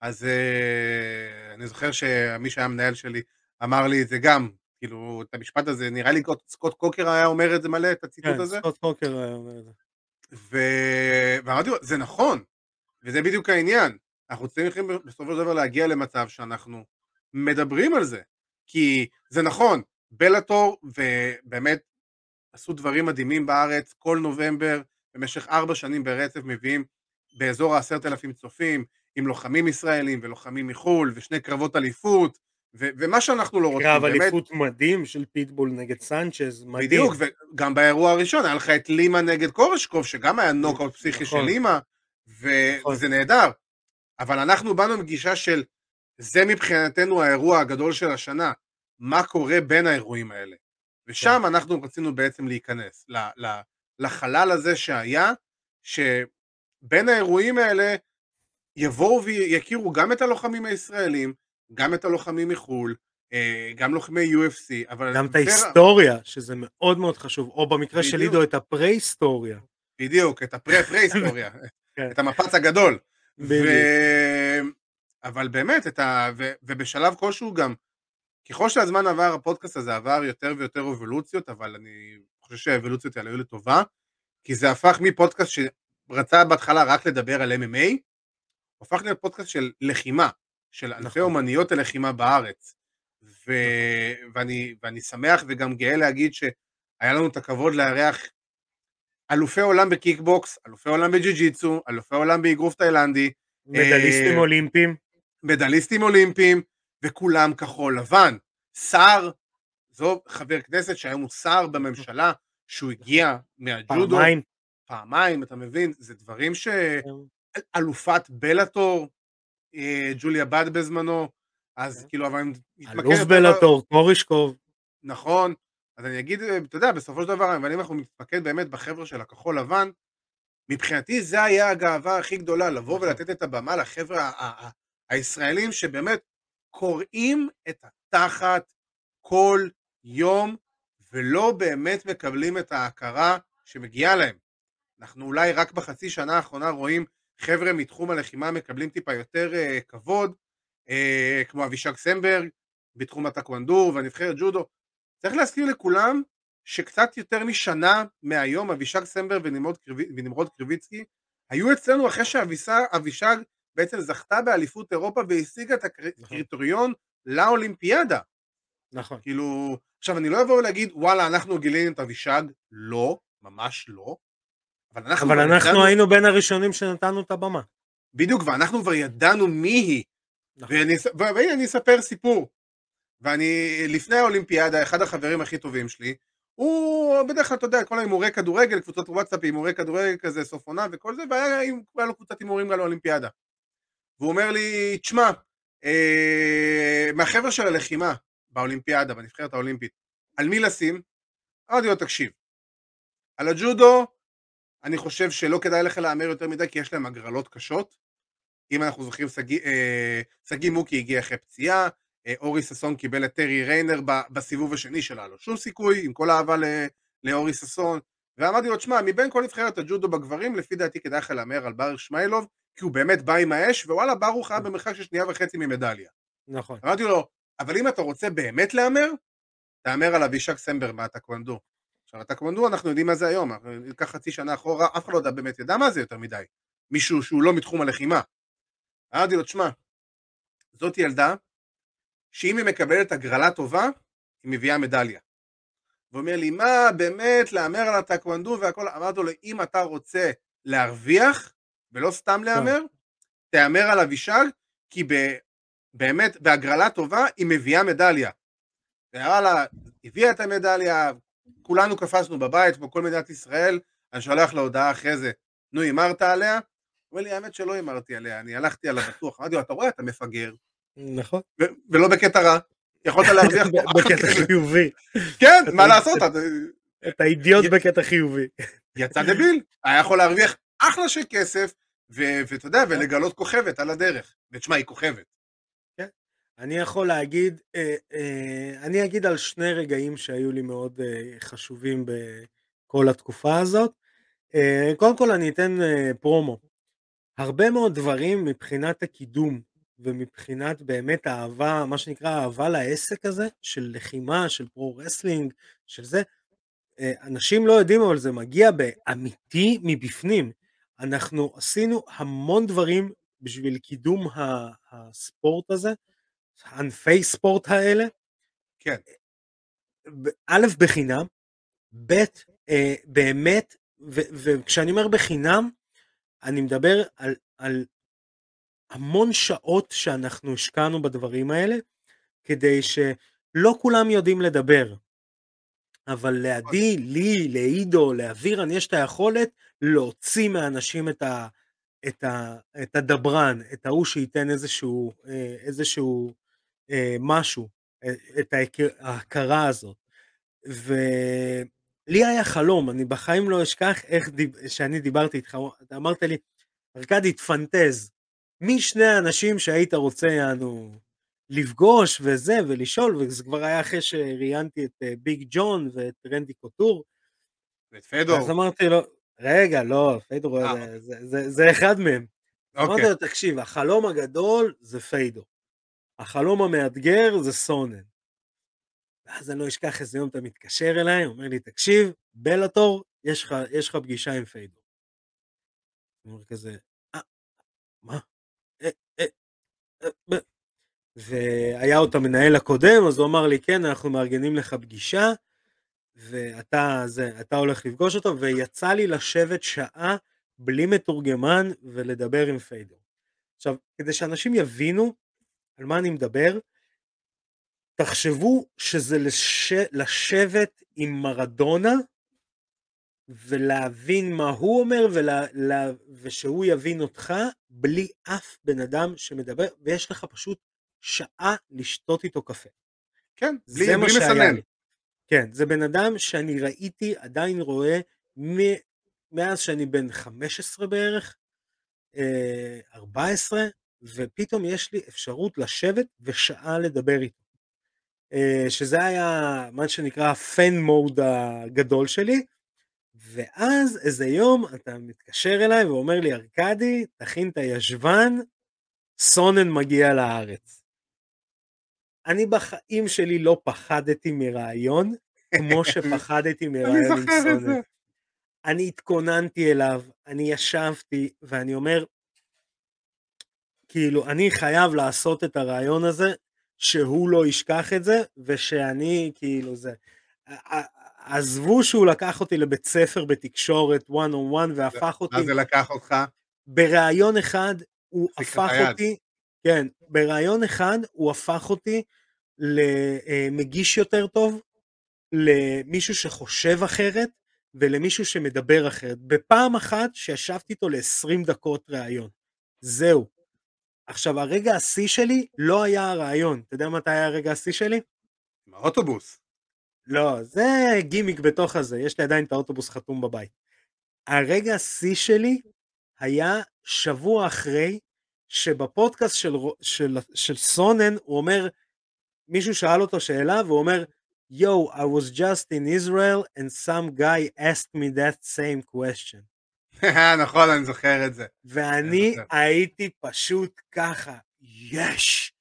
B: אז uh, אני זוכר שמי שהיה המנהל שלי אמר לי את זה גם, כאילו, את המשפט הזה, נראה לי סקוט קוקר היה אומר את זה מלא, את הציטוט
A: כן,
B: הזה.
A: כן, סקוט קוקר היה אומר את זה.
B: ו... ואמרתי לו, זה נכון, וזה בדיוק העניין. אנחנו צריכים בסופו של דבר להגיע למצב שאנחנו מדברים על זה. כי זה נכון, בלאטור, ובאמת עשו דברים מדהימים בארץ, כל נובמבר במשך ארבע שנים ברצף מביאים באזור העשרת אלפים צופים, עם לוחמים ישראלים ולוחמים מחו"ל, ושני קרבות אליפות, ו- ומה שאנחנו לא רוצים,
A: קרב באמת... אליפות מדהים של פיטבול נגד סנצ'ז, מדהים.
B: בדיוק, וגם באירוע הראשון היה לך את לימה נגד קורשקוב, שגם היה נוקאוט פסיכי נכון. של לימה, ו- נכון. וזה נהדר. אבל אנחנו באנו עם גישה של, זה מבחינתנו האירוע הגדול של השנה, מה קורה בין האירועים האלה. ושם כן. אנחנו רצינו בעצם להיכנס ל- ל- לחלל הזה שהיה, שבין האירועים האלה יבואו ויכירו גם את הלוחמים הישראלים, גם את הלוחמים מחו"ל, אה, גם לוחמי UFC, אבל...
A: גם את ההיסטוריה, שזה מאוד מאוד חשוב, או במקרה של עידו את הפרה-היסטוריה.
B: בדיוק, את הפרה-פרה-היסטוריה, כן. את המפץ הגדול. ו... אבל באמת, את ה... ו... ובשלב כלשהו גם, ככל שהזמן עבר, הפודקאסט הזה עבר יותר ויותר אבולוציות, אבל אני חושב שהאבולוציות האלה היו לטובה, כי זה הפך מפודקאסט שרצה בהתחלה רק לדבר על MMA, הפך להיות פודקאסט של לחימה, של אלפי נכון. אומניות הלחימה בארץ. ו... נכון. ואני, ואני שמח וגם גאה להגיד שהיה לנו את הכבוד לארח אלופי עולם בקיקבוקס, אלופי עולם בג'י-ג'יצו, אלופי עולם באגרוף תאילנדי.
A: מדליסטים אה... אולימפיים.
B: מדליסטים אולימפיים, וכולם כחול לבן. שר, זו חבר כנסת שהיום הוא שר בממשלה, שהוא הגיע מהג'ודו. פעמיים. פעמיים, אתה מבין? זה דברים ש... כן. אלופת בלאטור, ג'וליה בד בזמנו, אז כן. כאילו, אבל אני
A: מתמקד... אלוף בלאטור, קורישקוב.
B: נכון, אז אני אגיד, אה, אתה יודע, בסופו של דבר, אבל אם אנחנו נתמקד באמת בחבר'ה של הכחול לבן, מבחינתי זה היה הגאווה הכי גדולה, לבוא נכון. ולתת את הבמה לחבר'ה הישראלים שבאמת קורעים את התחת כל יום, ולא באמת מקבלים את ההכרה שמגיעה להם. אנחנו אולי רק בחצי שנה האחרונה רואים חבר'ה מתחום הלחימה מקבלים טיפה יותר אה, כבוד, אה, כמו אבישג סמברג בתחום הטאקוונדו והנבחרת ג'ודו. צריך להזכיר לכולם שקצת יותר משנה מהיום אבישג סמברג ונמרוד, קריב... ונמרוד קריביצקי היו אצלנו אחרי שאבישג בעצם זכתה באליפות אירופה והשיגה את. הקריטריון נכון. לאולימפיאדה.
A: נכון.
B: כאילו, עכשיו אני לא אבוא ולהגיד וואלה אנחנו גילינו את אבישג, לא, ממש לא.
A: אבל אנחנו, אבל אנחנו ידענו... היינו בין הראשונים שנתנו את הבמה.
B: בדיוק, ואנחנו כבר ידענו מי היא. נכון. ואני, ואני אספר סיפור. ואני, לפני האולימפיאדה, אחד החברים הכי טובים שלי, הוא בדרך כלל, אתה יודע, כל ההימורי כדורגל, קבוצות וואטסאפ, הימורי כדורגל כזה, סוף עונה וכל זה, והיה לו קבוצת הימורים על האולימפיאדה. והוא אומר לי, תשמע, אה, מהחבר'ה של הלחימה באולימפיאדה, בנבחרת האולימפית, על מי לשים? אמרתי לו, תקשיב, על הג'ודו אני חושב שלא כדאי לך להמר יותר מדי כי יש להם הגרלות קשות. אם אנחנו זוכרים, שגיא אה, מוקי הגיע אחרי פציעה, אה, אורי ששון קיבל את טרי ריינר בסיבוב השני שלה, לו שום סיכוי, עם כל האהבה לאורי ששון. ואמרתי לו, תשמע, מבין כל נבחרת הג'ודו בגברים, לפי דעתי כדאי לך להמר על בר שמאילוב, כי הוא באמת בא עם האש, ווואלה, ברוך היה במרחק של שנייה וחצי ממדליה.
A: נכון.
B: אמרתי לו, אבל אם אתה רוצה באמת להמר, תהמר על אבישק סמבר מהטקוונדו. עכשיו, הטקוונדו אנחנו יודעים מה זה היום, ניקח חצי שנה אחורה, אף אחד לא יודע באמת ידע מה זה יותר מדי. מישהו שהוא לא מתחום הלחימה. אמרתי לו, תשמע, זאת ילדה שאם היא מקבלת הגרלה טובה, היא מביאה מדליה. הוא אומר לי, מה באמת להמר על הטקוונדו והכל, אמרתי לו, אם אתה רוצה להרוויח, ולא סתם כן. להמר, תהמר על אבישג, כי ב, באמת בהגרלה טובה היא מביאה מדליה. והראה הביאה את המדליה, כולנו קפצנו בבית, כמו כל מדינת ישראל, אני שולח לה הודעה אחרי זה, נו, הימרת עליה? הוא אומר לי, האמת שלא הימרתי עליה, אני הלכתי על הבטוח. אמרתי לו, אתה רואה, אתה מפגר.
A: נכון.
B: ולא בקטע רע, יכולת להרוויח.
A: בקטע חיובי.
B: כן, מה לעשות?
A: אתה אידיוט בקטע חיובי.
B: יצא דביל, היה יכול להרוויח אחלה של כסף, ואתה יודע. ולגלות כוכבת על הדרך. ותשמע, היא כוכבת.
A: אני יכול להגיד, אה, אה, אני אגיד על שני רגעים שהיו לי מאוד אה, חשובים בכל התקופה הזאת. קודם כל אני אתן פרומו. הרבה מאוד דברים מבחינת הקידום ומבחינת באמת אהבה, מה שנקרא אהבה לעסק הזה, של לחימה, של pro-wrestling, של זה, אנשים לא יודעים אבל זה מגיע באמיתי מבפנים. אנחנו עשינו המון דברים בשביל קידום הספורט הזה, ענפי ספורט האלה,
B: כן.
A: א', בחינם, ב', אה, באמת, וכשאני אומר בחינם, אני מדבר על, על המון שעות שאנחנו השקענו בדברים האלה, כדי שלא כולם יודעים לדבר. אבל לידי, לי, לעידו, לאבירן, יש את היכולת להוציא מאנשים את, ה, את, ה, את הדברן, את ההוא שייתן איזשהו, אה, איזשהו אה, משהו, אה, את ההכרה הזאת. ולי היה חלום, אני בחיים לא אשכח איך דיב... שאני דיברתי איתך, אתה אמרת לי, ארכדי, תפנטז, מי שני האנשים שהיית רוצה, יענו, לפגוש וזה, ולשאול, וזה כבר היה אחרי שראיינתי את ביג ג'ון ואת רנדי קוטור.
B: ואת פדור.
A: אז אמרתי לו, רגע, לא, פיידור אה, זה, זה, זה, זה אחד מהם. אוקיי. אמרתי לו, תקשיב, החלום הגדול זה פיידור. החלום המאתגר זה סונן. ואז אני לא אשכח איזה יום אתה מתקשר אליי, אומר לי, תקשיב, בלאטור, יש לך, יש לך פגישה עם פיידור. אני אומר כזה, אה, מה? אה, אה, אה, והיה אותה מנהל הקודם, אז הוא אמר לי, כן, אנחנו מארגנים לך פגישה, ואתה זה, אתה הולך לפגוש אותו, ויצא לי לשבת שעה בלי מתורגמן ולדבר עם פיידר. עכשיו, כדי שאנשים יבינו על מה אני מדבר, תחשבו שזה לש... לשבת עם מרדונה ולהבין מה הוא אומר ולה... לה... ושהוא יבין אותך בלי אף בן אדם שמדבר, ויש לך פשוט שעה לשתות איתו קפה.
B: כן, בלי, בלי מסנן.
A: כן, זה בן אדם שאני ראיתי, עדיין רואה, מ... מאז שאני בן 15 בערך, 14, אה, ופתאום יש לי אפשרות לשבת ושעה לדבר איתו. אה, שזה היה מה שנקרא הפן מוד הגדול שלי, ואז איזה יום אתה מתקשר אליי ואומר לי, ארכדי, תכין את הישבן, סונן מגיע לארץ. אני בחיים שלי לא פחדתי מרעיון, כמו שפחדתי מרעיון עם סונן. אני התכוננתי אליו, אני ישבתי, ואני אומר, כאילו, אני חייב לעשות את הרעיון הזה, שהוא לא ישכח את זה, ושאני, כאילו, זה... עזבו שהוא לקח אותי לבית ספר בתקשורת, one on one, והפך אותי...
B: מה זה לקח אותך?
A: ברעיון אחד, הוא הפך אותי... כן, ברעיון אחד הוא הפך אותי למגיש יותר טוב, למישהו שחושב אחרת ולמישהו שמדבר אחרת. בפעם אחת שישבתי איתו ל-20 דקות ראיון. זהו. עכשיו, הרגע השיא שלי לא היה הרעיון. אתה יודע מתי היה הרגע השיא שלי?
B: עם האוטובוס.
A: לא, זה גימיק בתוך הזה, יש לי עדיין את האוטובוס חתום בבית. הרגע השיא שלי היה שבוע אחרי שבפודקאסט של, של, של סונן הוא אומר, מישהו שאל אותו שאלה והוא אומר, Yo, I was just in Israel and some guy asked me that same question.
B: נכון, אני זוכר את זה.
A: ואני הייתי פשוט ככה, יש!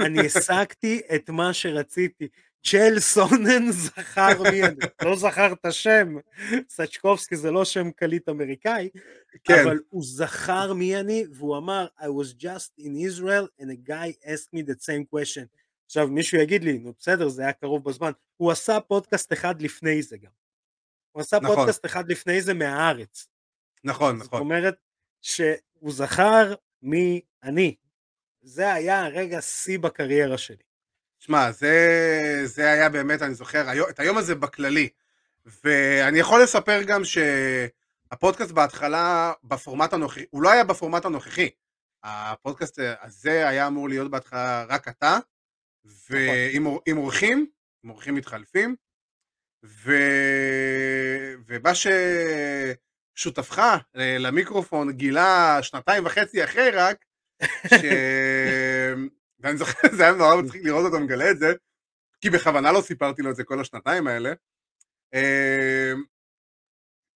A: אני השגתי את מה שרציתי. צ'ל סונן זכר מי אני, לא זכר את השם, סצ'קובסקי זה לא שם קליט אמריקאי, כן. אבל הוא זכר מי אני, והוא אמר, I was just in Israel and a guy asked me the same question. עכשיו מישהו יגיד לי, נו בסדר, זה היה קרוב בזמן, הוא עשה פודקאסט אחד לפני זה גם. הוא עשה נכון. פודקאסט אחד לפני זה מהארץ.
B: נכון,
A: זאת
B: נכון.
A: זאת אומרת שהוא זכר מי אני. זה היה הרגע שיא בקריירה שלי.
B: שמע, זה, זה היה באמת, אני זוכר, את היום הזה בכללי. ואני יכול לספר גם שהפודקאסט בהתחלה, בפורמט הנוכחי, הוא לא היה בפורמט הנוכחי. הפודקאסט הזה היה אמור להיות בהתחלה רק אתה, ועם עם אורחים, עם אורחים מתחלפים, ו... ובא ששותפך למיקרופון גילה שנתיים וחצי אחרי רק, ש... ואני זוכר, זה היה נורא מצחיק לראות אותו מגלה את זה, כי בכוונה לא סיפרתי לו את זה כל השנתיים האלה.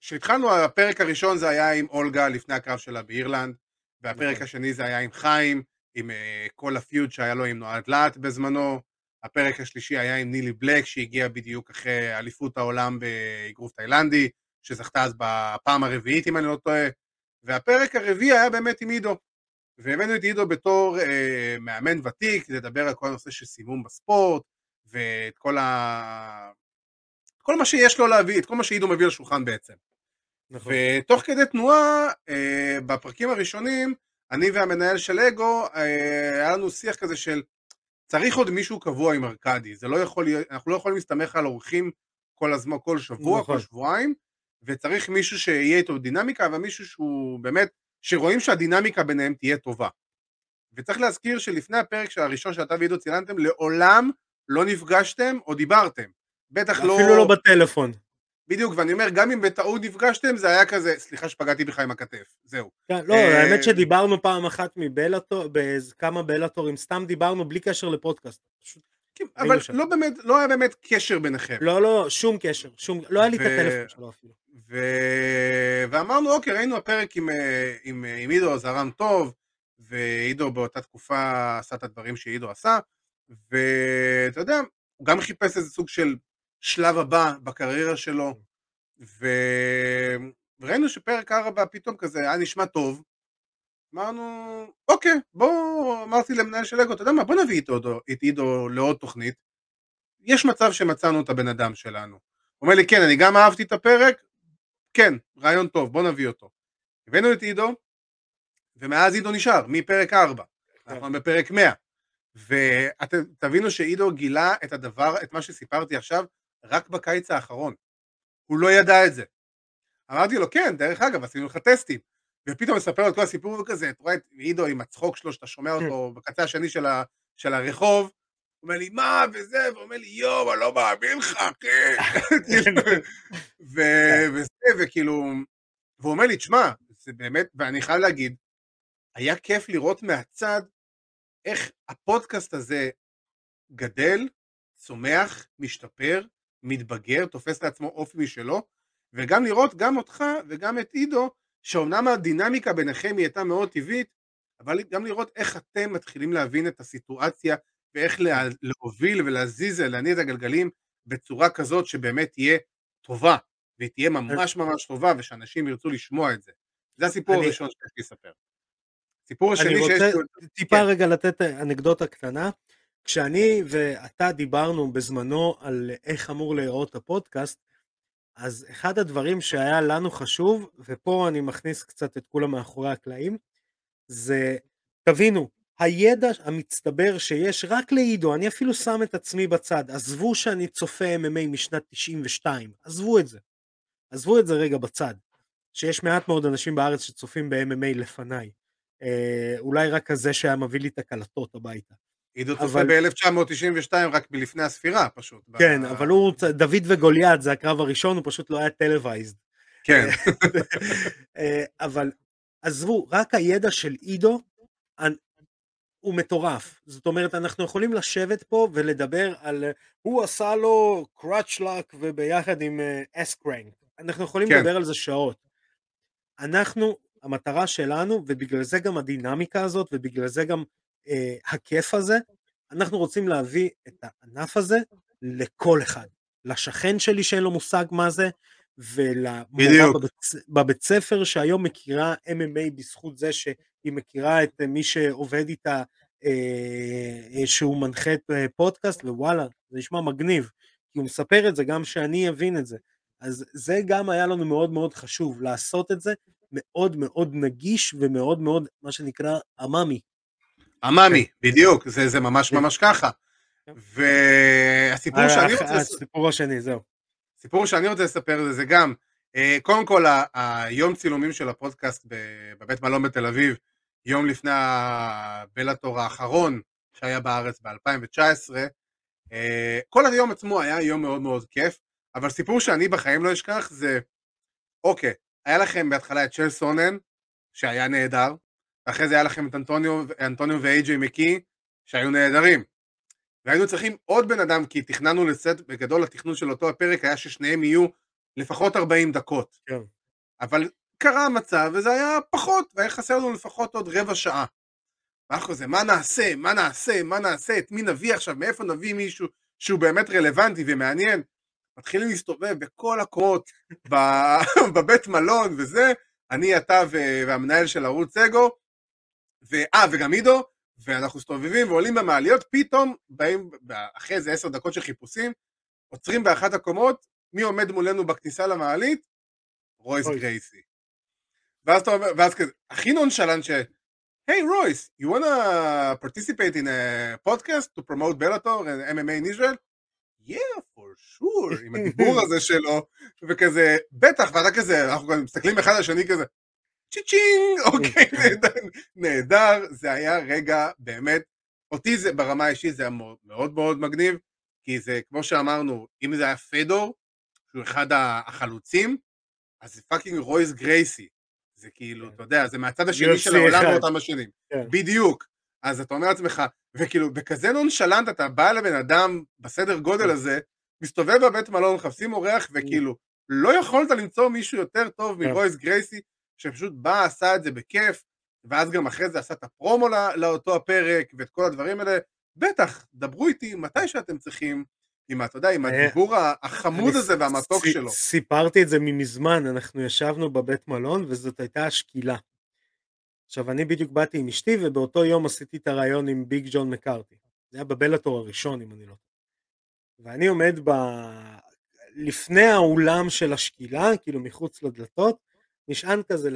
B: כשהתחלנו, הפרק הראשון זה היה עם אולגה לפני הקרב שלה באירלנד, והפרק נכון. השני זה היה עם חיים, עם uh, כל הפיוד שהיה לו עם נועד לאט בזמנו, הפרק השלישי היה עם נילי בלק שהגיע בדיוק אחרי אליפות העולם באגרוף תאילנדי, שזכתה אז בפעם הרביעית אם אני לא טועה, והפרק הרביעי היה באמת עם עידו, והבאנו את עידו בתור uh, מאמן ותיק, לדבר על כל הנושא של סימום בספורט, ואת כל ה... כל מה שיש לו להביא, את כל מה שעידו מביא לשולחן בעצם. נכון. ותוך כדי תנועה, אה, בפרקים הראשונים, אני והמנהל של אגו, אה, היה לנו שיח כזה של צריך עוד מישהו קבוע עם ארכדי, זה לא יכול אנחנו לא יכולים להסתמך על אורחים כל הזמן, כל שבוע, נכון. כל שבועיים, וצריך מישהו שיהיה איתו דינמיקה, ומישהו שהוא באמת, שרואים שהדינמיקה ביניהם תהיה טובה. וצריך להזכיר שלפני הפרק הראשון שאתה ועידו צילנתם, לעולם לא נפגשתם או דיברתם. בטח
A: לא... אפילו לא בטלפון.
B: בדיוק, ואני אומר, גם אם בטעות נפגשתם, זה היה כזה, סליחה שפגעתי בך עם הכתף, זהו.
A: כן, לא, אה, האמת שדיברנו פעם אחת מבלאטור, בכמה בלאטורים, סתם דיברנו בלי קשר לפודקאסט.
B: כן, אבל לא באמת, לא היה באמת קשר ביניכם.
A: לא, לא, שום קשר, שום, לא היה לי את הטלפון שלו אפילו.
B: ו... ואמרנו, אוקיי, ראינו הפרק עם, אה, עם, אה, עם עידו, זרם טוב, ועידו באותה תקופה עשה את הדברים שעידו עשה, ואתה יודע, הוא גם חיפש איזה סוג של שלב הבא בקריירה שלו, ו... וראינו שפרק 4 פתאום כזה היה נשמע טוב, אמרנו, אוקיי, בואו, אמרתי למנהל של אגו, אתה יודע מה, בוא נביא את, עידו, את עידו לעוד תוכנית, יש מצב שמצאנו את הבן אדם שלנו. הוא אומר לי, כן, אני גם אהבתי את הפרק, כן, רעיון טוב, בוא נביא אותו. הבאנו את עידו, ומאז עידו נשאר, מפרק 4, אנחנו בפרק 100. ותבינו שעידו גילה את הדבר, את מה שסיפרתי עכשיו, רק בקיץ האחרון. הוא לא ידע את זה. אמרתי לו, כן, דרך אגב, עשינו לך טסטים. ופתאום מספר לו את כל הסיפור וכזה, אתה רואה את עידו עם הצחוק שלו, שאתה שומע אותו בקצה השני של, ה, של הרחוב, אומר לי, מה, וזה, והוא אומר לי, יואו, אני לא מאמין לך, אחי. וזה, וכאילו, והוא אומר לי, תשמע, זה באמת, ואני חייב להגיד, היה כיף לראות מהצד איך הפודקאסט הזה גדל, צומח, משתפר, מתבגר, תופס לעצמו אופי משלו, וגם לראות גם אותך וגם את עידו, שאומנם הדינמיקה ביניכם היא הייתה מאוד טבעית, אבל גם לראות איך אתם מתחילים להבין את הסיטואציה ואיך להוביל ולהזיז, להניע את הגלגלים בצורה כזאת שבאמת תהיה טובה, והיא תהיה ממש ממש טובה ושאנשים ירצו לשמוע את זה. זה הסיפור אני... הראשון שיש לספר. סיפור השני שיש...
A: אני רוצה טיפה כן. רגע לתת אנקדוטה קטנה. כשאני ואתה דיברנו בזמנו על איך אמור להיראות הפודקאסט, אז אחד הדברים שהיה לנו חשוב, ופה אני מכניס קצת את כולם מאחורי הקלעים, זה, תבינו, הידע המצטבר שיש רק לעידו, אני אפילו שם את עצמי בצד, עזבו שאני צופה MMA משנת 92, עזבו את זה. עזבו את זה רגע בצד, שיש מעט מאוד אנשים בארץ שצופים ב-MMA לפניי. אה, אולי רק כזה שהיה מביא לי את הקלטות הביתה.
B: עידו צופה ב-1992 רק מלפני הספירה פשוט.
A: כן, ב... אבל הוא, דוד וגוליית זה הקרב הראשון, הוא פשוט לא היה טלווייזד.
B: כן.
A: אה, אבל עזבו, רק הידע של עידו הוא מטורף. זאת אומרת, אנחנו יכולים לשבת פה ולדבר על הוא עשה לו קראצ'לק וביחד עם אסקרנק. אה, אנחנו יכולים כן. לדבר על זה שעות. אנחנו, המטרה שלנו, ובגלל זה גם הדינמיקה הזאת, ובגלל זה גם אה, הכיף הזה, אנחנו רוצים להביא את הענף הזה לכל אחד. לשכן שלי שאין לו מושג מה זה, ולמורה בבית, בבית ספר שהיום מכירה MMA בזכות זה שהיא מכירה את מי שעובד איתה, אה, שהוא מנחה את אה, פודקאסט, ווואלה, זה נשמע מגניב, כי הוא מספר את זה גם שאני אבין את זה. אז זה גם היה לנו מאוד מאוד חשוב, לעשות את זה מאוד מאוד נגיש ומאוד מאוד, מה שנקרא, עממי.
B: עממי, כן. בדיוק, זה, זה ממש כן. ממש ככה. כן. והסיפור אה, שאני רוצה...
A: הסיפור השני, זהו.
B: הסיפור שאני רוצה לספר זה, זה גם, אה, קודם כל היום צילומים של הפודקאסט בבית מלון בתל אביב, יום לפני הבלאטור האחרון שהיה בארץ ב-2019, אה, כל היום עצמו היה יום מאוד מאוד כיף, אבל סיפור שאני בחיים לא אשכח זה, אוקיי, היה לכם בהתחלה את של סונן, שהיה נהדר, ואחרי זה היה לכם את אנטוניו, אנטוניו ואיי-ג'יי מקי, שהיו נהדרים. והיינו צריכים עוד בן אדם, כי תכננו לצאת, בגדול התכנון של אותו הפרק היה ששניהם יהיו לפחות 40 דקות.
A: כן.
B: אבל קרה המצב, וזה היה פחות, והיה חסר לנו לפחות עוד רבע שעה. ואנחנו כזה, מה נעשה, מה נעשה, מה נעשה, את מי נביא עכשיו, מאיפה נביא מישהו שהוא באמת רלוונטי ומעניין. מתחילים להסתובב בכל הקורות בבית מלון וזה, אני, אתה והמנהל של ערוץ אגו, ואה, וגם עידו, ואנחנו מסתובבים ועולים במעליות, פתאום באים, אחרי איזה עשר דקות של חיפושים, עוצרים באחת הקומות, מי עומד מולנו בכניסה למעלית? רויס גרייסי. ואז אתה אומר, ואז כזה, הכי נונשלנט ש... היי רויס, you wanna participate in a podcast to promote Bellator and MMA in Israel? yeah, for sure, עם הדיבור הזה שלו, וכזה, בטח, ואתה כזה, אנחנו גם מסתכלים אחד על השני כזה, cha-ching, אוקיי, נהדר, זה היה רגע באמת, אותי זה ברמה האישית זה היה מאוד מאוד מגניב, כי זה, כמו שאמרנו, אם זה היה פדור, שהוא אחד החלוצים, אז זה fucking רויס גרייסי, זה כאילו, כן. אתה יודע, זה מהצד השני של העולם באותם השנים, כן. בדיוק, אז אתה אומר לעצמך, וכאילו, בכזה נונשלנט אתה בא לבן אדם בסדר גודל כן. הזה, מסתובב בבית מלון, מחפשים אורח, וכאילו, לא יכולת למצוא מישהו יותר טוב מרויס גרייסי, שפשוט בא, עשה את זה בכיף, ואז גם אחרי זה עשה את הפרומו לא, לאותו הפרק, ואת כל הדברים האלה, בטח, דברו איתי מתי שאתם צריכים, עם, אתה יודע, עם אה, הדיבור החמוד הזה והמתוק שלו.
A: סיפרתי את זה ממזמן, אנחנו ישבנו בבית מלון, וזאת הייתה השקילה. עכשיו, אני בדיוק באתי עם אשתי, ובאותו יום עשיתי את הרעיון עם ביג ג'ון מקארתי. זה היה בבלטור הראשון, אם אני לא טועה. ואני עומד ב... לפני האולם של השקילה, כאילו מחוץ לדלתות, נשען כזה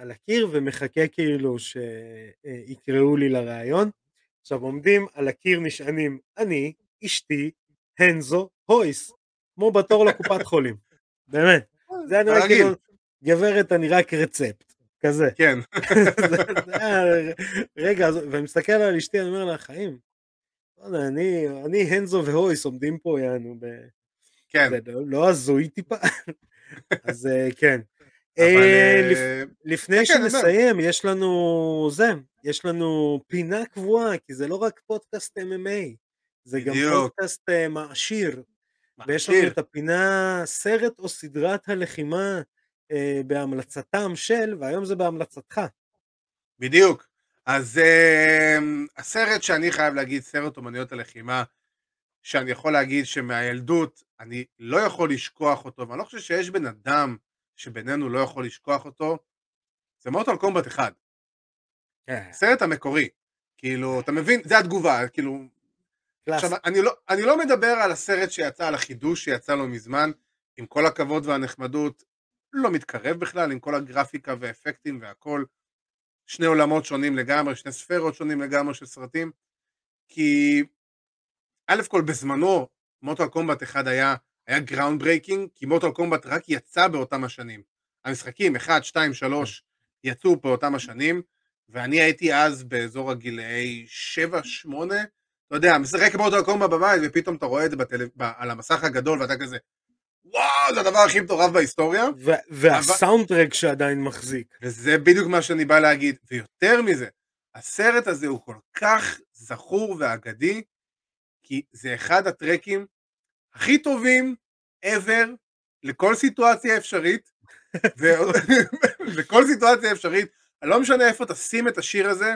A: על הקיר ומחכה כאילו שיקראו לי לראיון. עכשיו עומדים על הקיר נשענים אני, אשתי, הנזו, הויס, כמו בתור לקופת חולים, באמת. זה היה נראה כאילו, גברת אני רק רצפט, כזה.
B: כן.
A: רגע, ואני מסתכל על אשתי, אני אומר לה, חיים, אני, אני הנזו והויס עומדים פה, יענו,
B: כן.
A: זה לא, לא הזוי טיפה? אז אה, כן. אה, אה, לפני כן, שנסיים, יש לנו זה, יש לנו פינה קבועה, כי זה לא רק פודקאסט MMA, זה גם פודקאסט מעשיר, ויש לנו את הפינה סרט או סדרת הלחימה בהמלצתם של, והיום זה בהמלצתך.
B: בדיוק. אז הסרט שאני חייב להגיד, סרט אומנויות הלחימה, שאני יכול להגיד שמהילדות אני לא יכול לשכוח אותו, ואני לא חושב שיש בן אדם שבינינו לא יכול לשכוח אותו, זה מוטל קומבט אחד. כן. סרט המקורי. כאילו, אתה מבין? זה התגובה, כאילו... עכשיו, אני לא, אני לא מדבר על הסרט שיצא, על החידוש שיצא לו מזמן, עם כל הכבוד והנחמדות, לא מתקרב בכלל, עם כל הגרפיקה והאפקטים והכל. שני עולמות שונים לגמרי, שני ספרות שונים לגמרי של סרטים, כי א' כל בזמנו מורטל קומבט אחד היה, היה groundbreaking, כי מורטל קומבט רק יצא באותם השנים. המשחקים 1, 2, 3 יצאו באותם השנים, ואני הייתי אז באזור הגילאי 7, 8, אתה יודע, משחק מוטל קומבט בבית, ופתאום אתה רואה את זה בטל... על המסך הגדול, ואתה כזה, וואו, זה הדבר הכי מטורף בהיסטוריה.
A: והסאונדטרק שעדיין מחזיק.
B: וזה בדיוק מה שאני בא להגיד. ויותר מזה, הסרט הזה הוא כל כך זכור ואגדי, כי זה אחד הטרקים הכי טובים ever לכל סיטואציה אפשרית, לכל סיטואציה אפשרית, לא משנה איפה תשים את השיר הזה,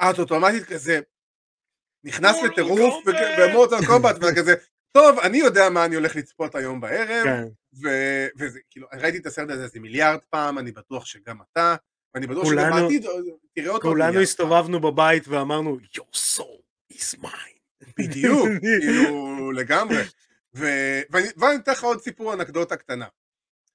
B: את אוטומטית כזה נכנס לטירוף במוטל קומבט וכזה, טוב, אני יודע מה אני הולך לצפות היום בערב, כן. וזה, כאילו, ראיתי את הסרט הזה איזה מיליארד פעם, אני בטוח שגם אתה, ואני בטוח שגם בעתיד תראה אותו.
A: כולנו הסתובבנו בבית ואמרנו, your soul is mine.
B: בדיוק, כאילו, לגמרי. ואני אתן לך עוד סיפור אנקדוטה קטנה.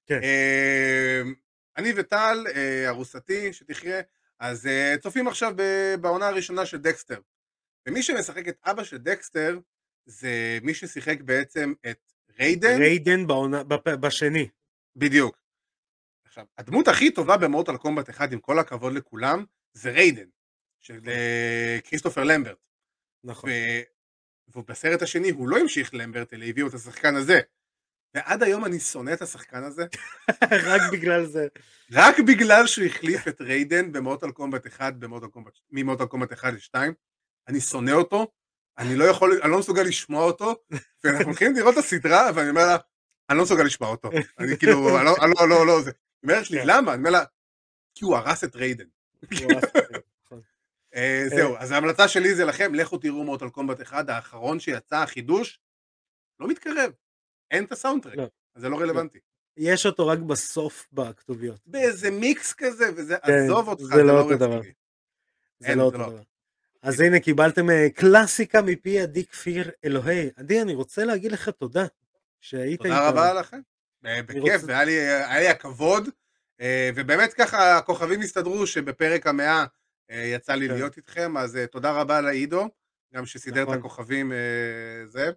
B: כן. אמ, אני וטל, אה, ארוסתי, שתחיה, אז אה, צופים עכשיו בעונה הראשונה של דקסטר. ומי שמשחק את אבא של דקסטר, זה מי ששיחק בעצם את ריידן.
A: ריידן בעונה, בשני.
B: בדיוק. עכשיו, הדמות הכי טובה במורטל קומבט אחד, עם כל הכבוד לכולם, זה ריידן, של אה, כריסטופר למברט. נכון. ובסרט השני הוא לא המשיך למברט, אלא הביאו את השחקן הזה. ועד היום אני שונא את השחקן הזה.
A: רק בגלל זה.
B: רק בגלל שהוא החליף את ריידן במורטל קומבט 1, ממורטל קומבט 1 ל-2. אני שונא אותו, אני לא יכול, אני לא מסוגל לשמוע אותו, ואנחנו הולכים לראות את הסדרה, ואני אומר לה, אני לא מסוגל לשמוע אותו. אני כאילו, אני לא, לא, לא, לא, זה. היא אומרת לי, כן. למה? אני אומר לה, כי הוא הרס את ריידן. אה, זהו, אז ההמלצה שלי זה לכם, לכו תראו מוטל קומבט 1, האחרון שיצא, החידוש, לא מתקרב, אין את הסאונדטרק, לא. אז זה לא, לא רלוונטי.
A: יש אותו רק בסוף בכתוביות.
B: באיזה מיקס כזה, וזה, כן, עזוב אותך, זה לא אותו דבר.
A: זה לא אותו דבר. אז הנה קיבלתם אה, קלאסיקה מפי עדי כפיר אלוהי. עדי, אני רוצה להגיד לך תודה שהיית
B: איתנו. תודה רבה לכם. בכיף, והיה לי הכבוד ובאמת ככה הכוכבים הסתדרו שבפרק המאה יצא לי כן. להיות איתכם, אז תודה רבה לעידו, גם שסידר נכון. את הכוכבים זה.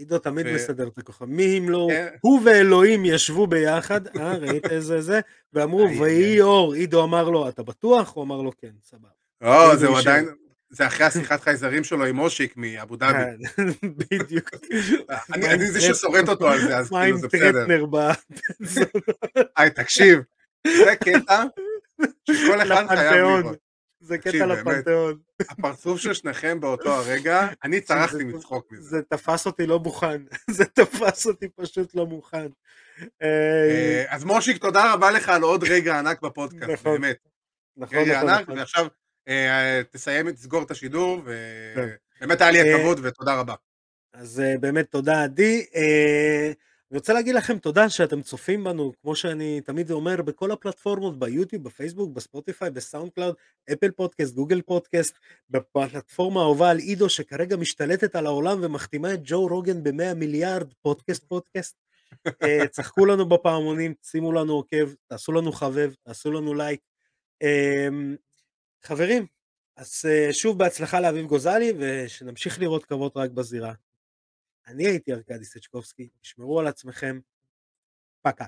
A: עידו תמיד. מסדר את הכוכבים, מי אם לא, כן. הוא ואלוהים ישבו ביחד, אה, ראית איזה זה, ואמרו, ויהי אור, עידו אמר לו, אתה בטוח? הוא אמר לו, כן, סבבה.
B: לא, זה עדיין, זה אחרי השיחת חייזרים שלו עם אושיק מאבו דאבי.
A: כן, בדיוק.
B: אני זה ששורט אותו על זה, אז כאילו זה בסדר.
A: מה עם טרטנר
B: היי, תקשיב, זה קטע שכל אחד חייב לראות.
A: זה קטע לפנתיאון.
B: הפרצוף של שניכם באותו הרגע, אני צרחתי מצחוק מזה.
A: זה תפס אותי לא מוכן, זה תפס אותי פשוט לא מוכן.
B: אה, אז מושיק, תודה רבה לך על עוד רגע ענק בפודקאסט, נכון. באמת. נכון, רגע נכון, ענק, נכון. ועכשיו תסיים, תסגור את השידור, ובאמת כן. היה לי הכבוד אה, ותודה רבה.
A: אז באמת תודה עדי. אני רוצה להגיד לכם תודה שאתם צופים בנו, כמו שאני תמיד אומר, בכל הפלטפורמות, ביוטיוב, בפייסבוק, בספוטיפיי, בסאונד קלאוד, אפל פודקאסט, גוגל פודקאסט, בפלטפורמה האהובה על עידו, שכרגע משתלטת על העולם ומחתימה את ג'ו רוגן ב-100 מיליארד פודקאסט פודקאסט. אה, צחקו לנו בפעמונים, שימו לנו עוקב, תעשו לנו חבב, תעשו לנו לייק. חברים, אז אה, שוב בהצלחה לאביב גוזלי, ושנמשיך לראות כבוד רק בזירה. אני הייתי ארכדי סצ'קובסקי, תשמרו על עצמכם, פקה.